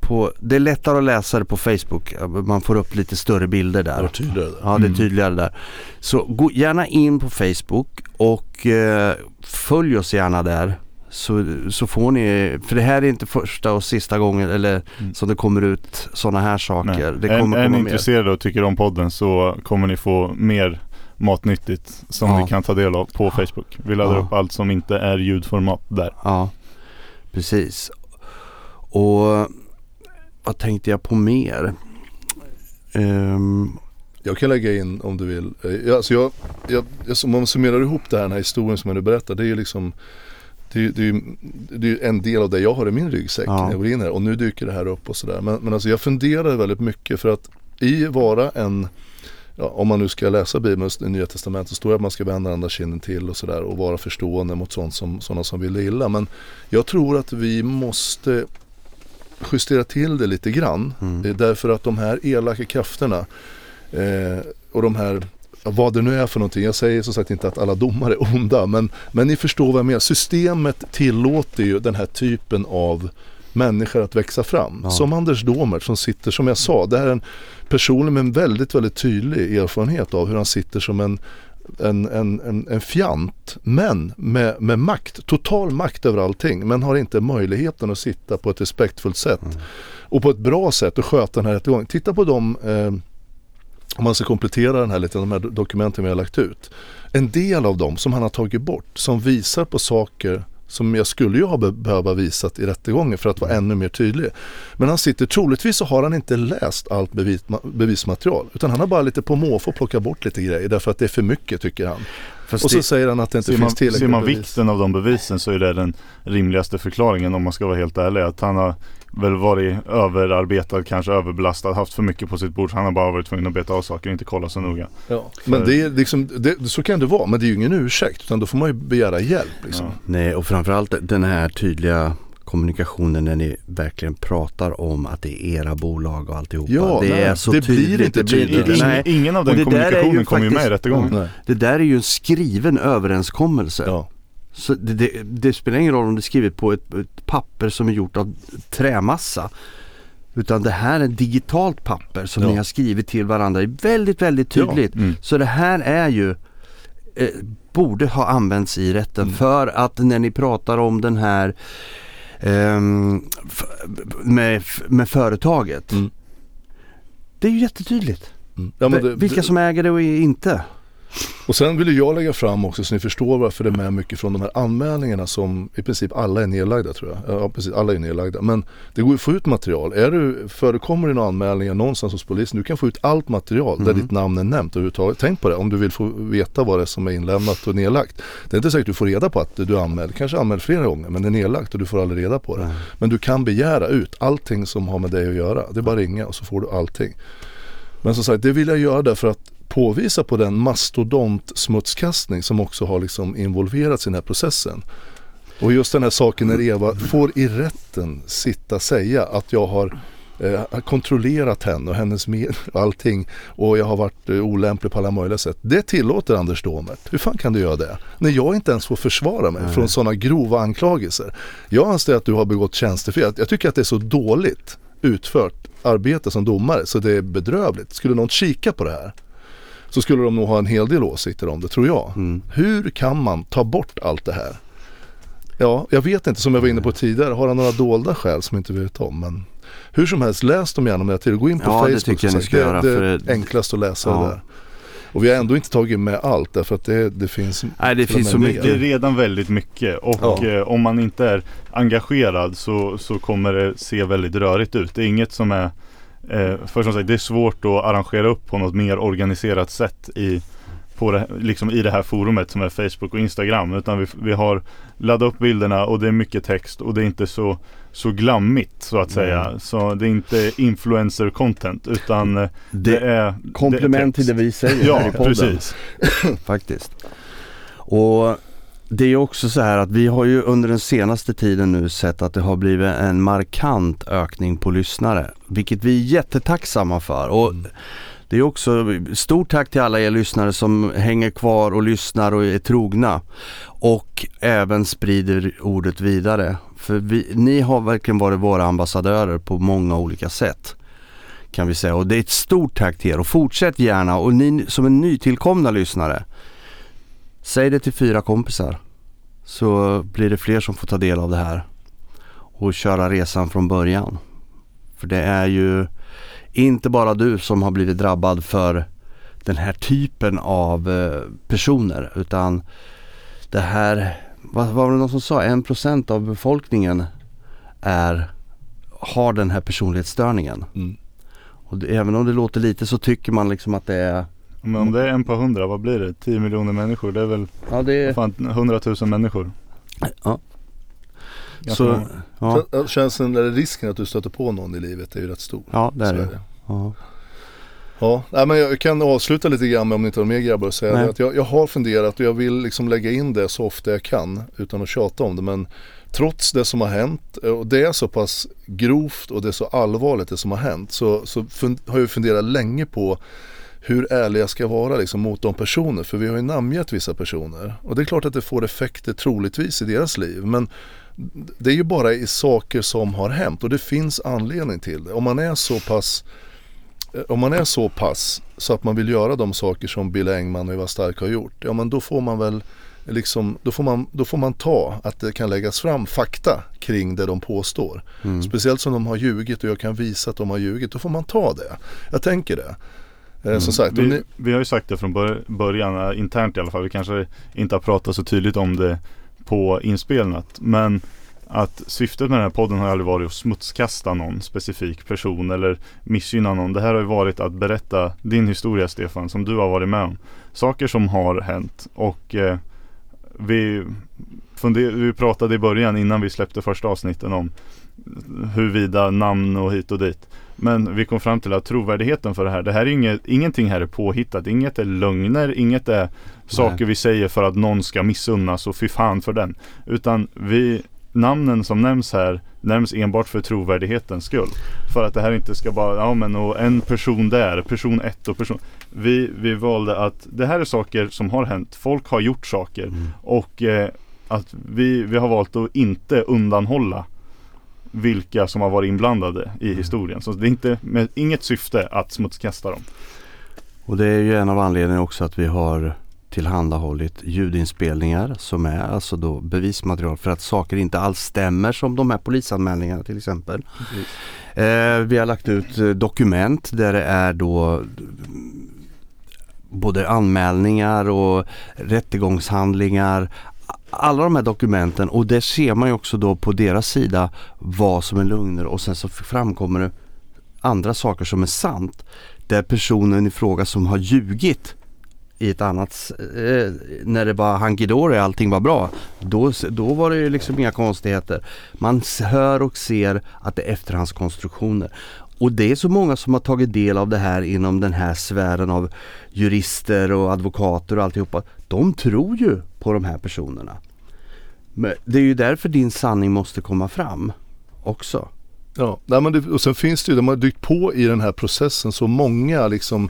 på, det är lättare att läsa det på Facebook, man får upp lite större bilder Det där. tydligare där. Ja det är Mm. tydligare där. Så gå gärna in på Facebook och eh, följ oss gärna där. Så, så får ni, för det här är inte första och sista gången eller Mm. som det kommer ut sådana här Nej. saker. Det är, kommer är ni komma mer. intresserade och tycker om podden så kommer ni få mer matnyttigt som Ja. ni kan ta del av på Facebook. Vi laddar Ja. upp allt som inte är ljudformat där. Ja, precis. Och vad tänkte jag på mer? Ehm, Jag kan lägga in om du vill. Eh, Alltså jag, jag, jag, om man summerar ihop det här, den här historien som jag nu berättar. Det är ju liksom det är, det, är, det är en del av det jag har i min ryggsäck Ja. när jag går in här och nu dyker det här upp och sådär. Men, men alltså jag funderar väldigt mycket för att i vara en, ja, om man nu ska läsa Bibeln, i Nya Testamentet, så står det att man ska vända andra kinden till och sådär och vara förstående mot sånt som, sådana som vill illa. Men jag tror att vi måste justera till det lite grann. Mm. Eh, Därför att de här elaka krafterna eh, och de här, vad det nu är för någonting. Jag säger som sagt inte att alla domare är onda men, men ni förstår vad jag menar. Systemet tillåter ju den här typen av människor att växa fram. Ja. Som Anders Domert som sitter, som jag sa, det här är en person med en väldigt, väldigt tydlig erfarenhet av hur han sitter som en en, en, en, en fjant, men med, med makt, total makt över allting, men har inte möjligheten att sitta på ett respektfullt sätt och på ett bra sätt och sköta den här rättegången. Titta på de, eh, om man ska komplettera den här lite, de här dokumenten vi har lagt ut. En del av dem som han har tagit bort, som visar på saker som jag skulle ju ha behöva visat i rättegången för att vara ännu mer tydlig. Men han sitter, troligtvis så har han inte läst allt bevismaterial utan han har bara lite på måfå plockat bort lite grejer därför att det är för mycket tycker han fast Och så det, säger han att det inte Ser man, finns tillräckligt ser man bevis. vikten av de bevisen så är det den rimligaste förklaringen om man ska vara helt ärlig. Att han har väl varit överarbetad, kanske överbelastad, haft för mycket på sitt bord. Han har bara varit tvungen att beta av saker och inte kolla så noga. Ja. Men det är liksom, det, så kan det vara men det är ju ingen ursäkt utan då får man ju begära hjälp. Liksom. Ja. nej och framförallt den här tydliga kommunikationen när ni verkligen pratar om att det är era bolag och alltihopa. Ja, det nej, är så det blir tydligt. inte det blir Ingen, ingen av den det där är ju kommunikationen kommer ju med i rättegången. Nej. det där är ju en skriven överenskommelse. Ja. Så det, det, det spelar ingen roll om det är skrivet på ett, ett papper som är gjort av trämassa. Utan det här är ett digitalt papper som Ja. ni har skrivit till varandra. Det är väldigt, väldigt Ja. tydligt. Mm. Så det här är ju eh, borde ha använts i rätten Mm. för att när ni pratar om den här med, med företaget. Mm. Det är ju jättetydligt. Mm. Ja, det, Vilka som äger det och inte. Och sen vill jag lägga fram också så ni förstår varför det är med mycket från de här anmälningarna som i princip alla är nedlagda tror jag. Ja precis, alla är nedlagda. Men det går ju att få ut material. Är du, förekommer det några anmälningar någonstans hos polisen, du kan få ut allt material där Mm. ditt namn är nämnt överhuvudtaget. Tänk på det om du vill få veta vad det är som är inlämnat och nedlagt. Det är inte säkert att du får reda på att du är anmäld, kanske anmäld flera gånger men det är nedlagt och du får aldrig reda på det. Nej. Men du kan begära ut allting som har med dig att göra. Det är bara att ringa och så får du allting. Men som sagt, det vill jag göra därför att påvisa på den mastodont-smutskastning som också har liksom involverats i den här processen. Och just den här saken när Eva får i rätten sitta säga att jag har eh, kontrollerat henne och hennes med och allting och jag har varit eh, olämplig på alla möjliga sätt. Det tillåter Anders Domert. Hur fan kan du göra det? När jag inte ens får försvara mig Nej. från sådana grova anklagelser. Jag anser att du har begått tjänstefel. Jag tycker att det är så dåligt utfört arbete som domare så det är bedrövligt. Skulle någon kika på det här så skulle de nog ha en hel del åsikter om det tror jag. Mm. Hur kan man ta bort allt det här? Ja, jag vet inte som jag var inne på tidigare. Har han några dolda skäl som inte vi vet om? Men hur som helst, läs dem gärna med till. Gå in på Ja, det Facebook. jag ni sagt. ska det, göra, det är det- enklast att läsa Ja. det där. Och vi har ändå inte tagit med allt därför att det, det finns Nej det finns så mycket. Det är redan väldigt mycket och Ja. eh, om man inte är engagerad så, så kommer det se väldigt rörigt ut. Det är inget som är eh, för som sagt, det är svårt att arrangera upp på något mer organiserat sätt i, på det, liksom i det här forumet som är Facebook och Instagram. Utan vi, vi har laddat upp bilderna och det är mycket text och det är inte så, så glammigt så att säga. Mm. Så det är inte influencer content utan eh, det, Det är komplement till det vi säger här Ja, i podden. precis. faktiskt. Och det är också så här att vi har ju under den senaste tiden nu sett att det har blivit en markant ökning på lyssnare. Vilket vi är jättetacksamma för. Och Mm. det är också stort tack till alla er lyssnare som hänger kvar och lyssnar och är trogna. Och även sprider ordet vidare. För vi, ni har verkligen varit våra ambassadörer på många olika sätt. Kan vi säga. Och det är ett stort tack till er och fortsätt gärna. Och ni som är nytillkomna lyssnare. Säg det till fyra kompisar. Så blir det fler som får ta del av det här. Och köra resan från början. För det är ju inte bara du som har blivit drabbad för den här typen av eh, personer. Utan det här, vad var det någon som sa? En procent av befolkningen är, har den här personlighetsstörningen. Mm. Och det, även om det låter lite så tycker man liksom att det är Men om det är en på hundra, vad blir det? 10 miljoner människor? Det är väl Ja det är fan 100 000 människor. Ja. Så, ja, Så, Chansen eller risken att du stöter på någon i livet är ju rätt stor. ja det är det. Ja. Ja, nej, men jag kan avsluta lite grann med om ni inte har mer grabbar att säga Nej. det, att jag, jag har funderat och jag vill liksom lägga in det så ofta jag kan utan att tjata om det men trots det som har hänt eh, och det är så pass grovt och det är så allvarligt det som har hänt så, så fun- har jag funderat länge på hur ärlig jag ska vara liksom mot de personer för vi har ju namngett vissa personer och det är klart att det får effekter troligtvis i deras liv men det är ju bara i saker som har hänt och det finns anledning till det. Om man är så pass eh, om man är så pass så att man vill göra de saker som Bill Engman och Eva Stark har gjort, ja men då får man väl liksom, då får man, då får man ta att det kan läggas fram fakta kring det de påstår. Mm. Speciellt som de har ljugit och jag kan visa att de har ljugit, då får man ta det. Jag tänker det. Eh, Som sagt, Vi, ni, vi har ju sagt det från bör- början, eh, internt i alla fall. Vi kanske inte har pratat så tydligt om det på inspelnat. Men att syftet med den här podden har aldrig varit att smutskasta någon specifik person eller missgynna någon. Det här har ju varit att berätta din historia Stefan, som du har varit med om. Saker som har hänt och eh, vi, funder- vi pratade i början innan vi släppte första avsnitten om huruvida namn och hit och dit. Men vi kom fram till att trovärdigheten för det här, det här är inget, ingenting här är påhittat, inget är lögner, inget är saker vi säger för att någon ska missunnas och fy fan för den. Utan vi, namnen som nämns här nämns enbart för trovärdighetens skull. För att det här inte ska bara, ja men och en person där, person ett och person. Vi, vi valde att det här är saker som har hänt, folk har gjort saker Mm. och eh, att vi, vi har valt att inte undanhålla vilka som har varit inblandade i historien. Så det är inte med inget syfte att smutskasta dem. Och det är ju en av anledningarna också att vi har tillhandahållit ljudinspelningar som är alltså då bevismaterial för att saker inte alls stämmer som de här polisanmälningarna till exempel. Eh, vi har lagt ut eh, dokument där det är då mm, både anmälningar och rättegångshandlingar. Alla de här dokumenten och det ser man ju också då på deras sida vad som är lögner och sen så framkommer det andra saker som är sant. Där personen i fråga som har ljugit i ett annat, eh, när det var hunky-dory allting var bra. Då, då var det ju liksom inga konstigheter. Man hör och ser att det är efterhandskonstruktioner. Och det är så många som har tagit del av det här inom den här sfären av jurister och advokater och alltihopa. De tror ju på de här personerna. Men det är ju därför din sanning måste komma fram också. Ja, nej, men det, och sen finns det ju, de har dykt på i den här processen så många liksom,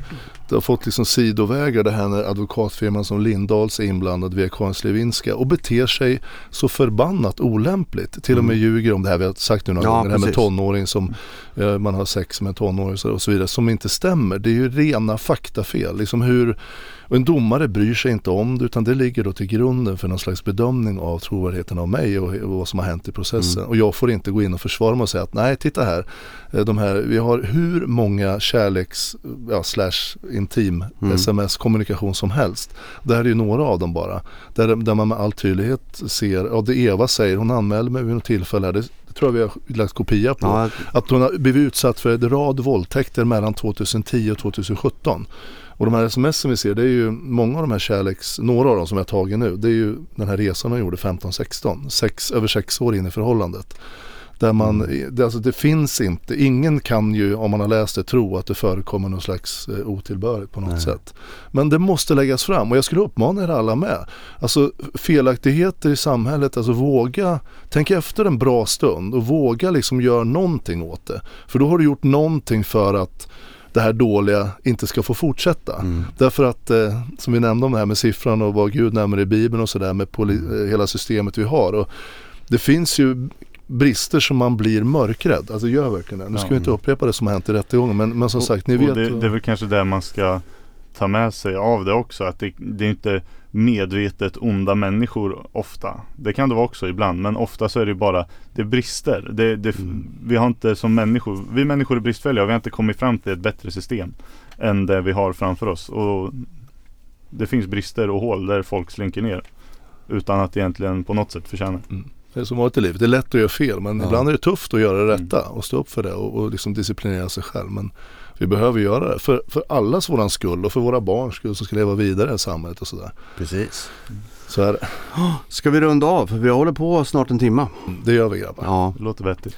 det har fått liksom sidovägar det här när advokatfirman som Lindahls är inblandad via Karin Levinska och beter sig så förbannat olämpligt. Till och med ljuger om det här vi har sagt nu några Ja, gånger, det här med tonåring som eh, man har sex med en tonåring och så vidare som inte stämmer. Det är ju rena faktafel. Liksom hur, och en domare bryr sig inte om det utan det ligger då till grunden för någon slags bedömning av trovärdigheten av mig och, och vad som har hänt i processen. Och jag får inte gå in och försvara mig och säga att nej titta här, eh, de här vi har hur många kärleks, ja, slash intim sms-kommunikation som helst. Det här är ju några av dem bara. Där, där man med all tydlighet ser, ja det Eva säger, hon anmälde mig vid något tillfälle här, det, det tror jag vi har lagt kopia på. Ja, Att hon har blivit utsatt för en rad våldtäkter mellan 2010 och 2017. Och de här sms som vi ser, det är ju många av de här kärleks, några av dem som jag tagit nu, det är ju den här resan hon gjorde 15-16, sex, över sex år in i förhållandet. Där man, det, alltså det finns inte, ingen kan ju om man har läst det tro att det förekommer någon slags eh, otillbörligt på något Nej. sätt. Men det måste läggas fram och jag skulle uppmana er alla med. Alltså felaktigheter i samhället, alltså våga, tänk efter en bra stund och våga liksom göra någonting åt det. För då har du gjort någonting för att det här dåliga inte ska få fortsätta. Mm. Därför att, eh, som vi nämnde om det här med siffran och vad Gud nämner i Bibeln och sådär med poli- eh, hela systemet vi har. Och det finns ju brister som man blir mörkrädd. Alltså gör verkligen det. Nu ska vi inte upprepa det som har hänt i rättegången men, men som sagt ni och vet. det, det är väl kanske det man ska ta med sig av det också. Att det, det är inte medvetet onda människor ofta. Det kan det vara också ibland. Men ofta så är det bara Det brister. Det, det, Mm. Vi har inte som människor Vi människor är bristfälliga och vi har inte kommit fram till ett bättre system Än det vi har framför oss. Och Det finns brister och hål där folk slinker ner. Utan att egentligen på något sätt förtjäna. Det är som vanligt i livet. Det är lätt att göra fel men Ja. ibland är det tufft att göra det Mm. rätta och stå upp för det och, och liksom disciplinera sig själv. Men vi behöver göra det för, för allas våran skull och för våra barns skull som ska leva vidare i samhället och sådär. Precis. Så är det. Ska vi runda av? För vi håller på snart en timme. Det gör vi grabbar. Ja, Det låter vettigt.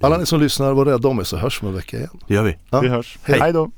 Alla ni som lyssnar, var rädda om er så hörs vi om en vecka igen. det gör vi. Ja. Vi hörs. Hej. Hej då!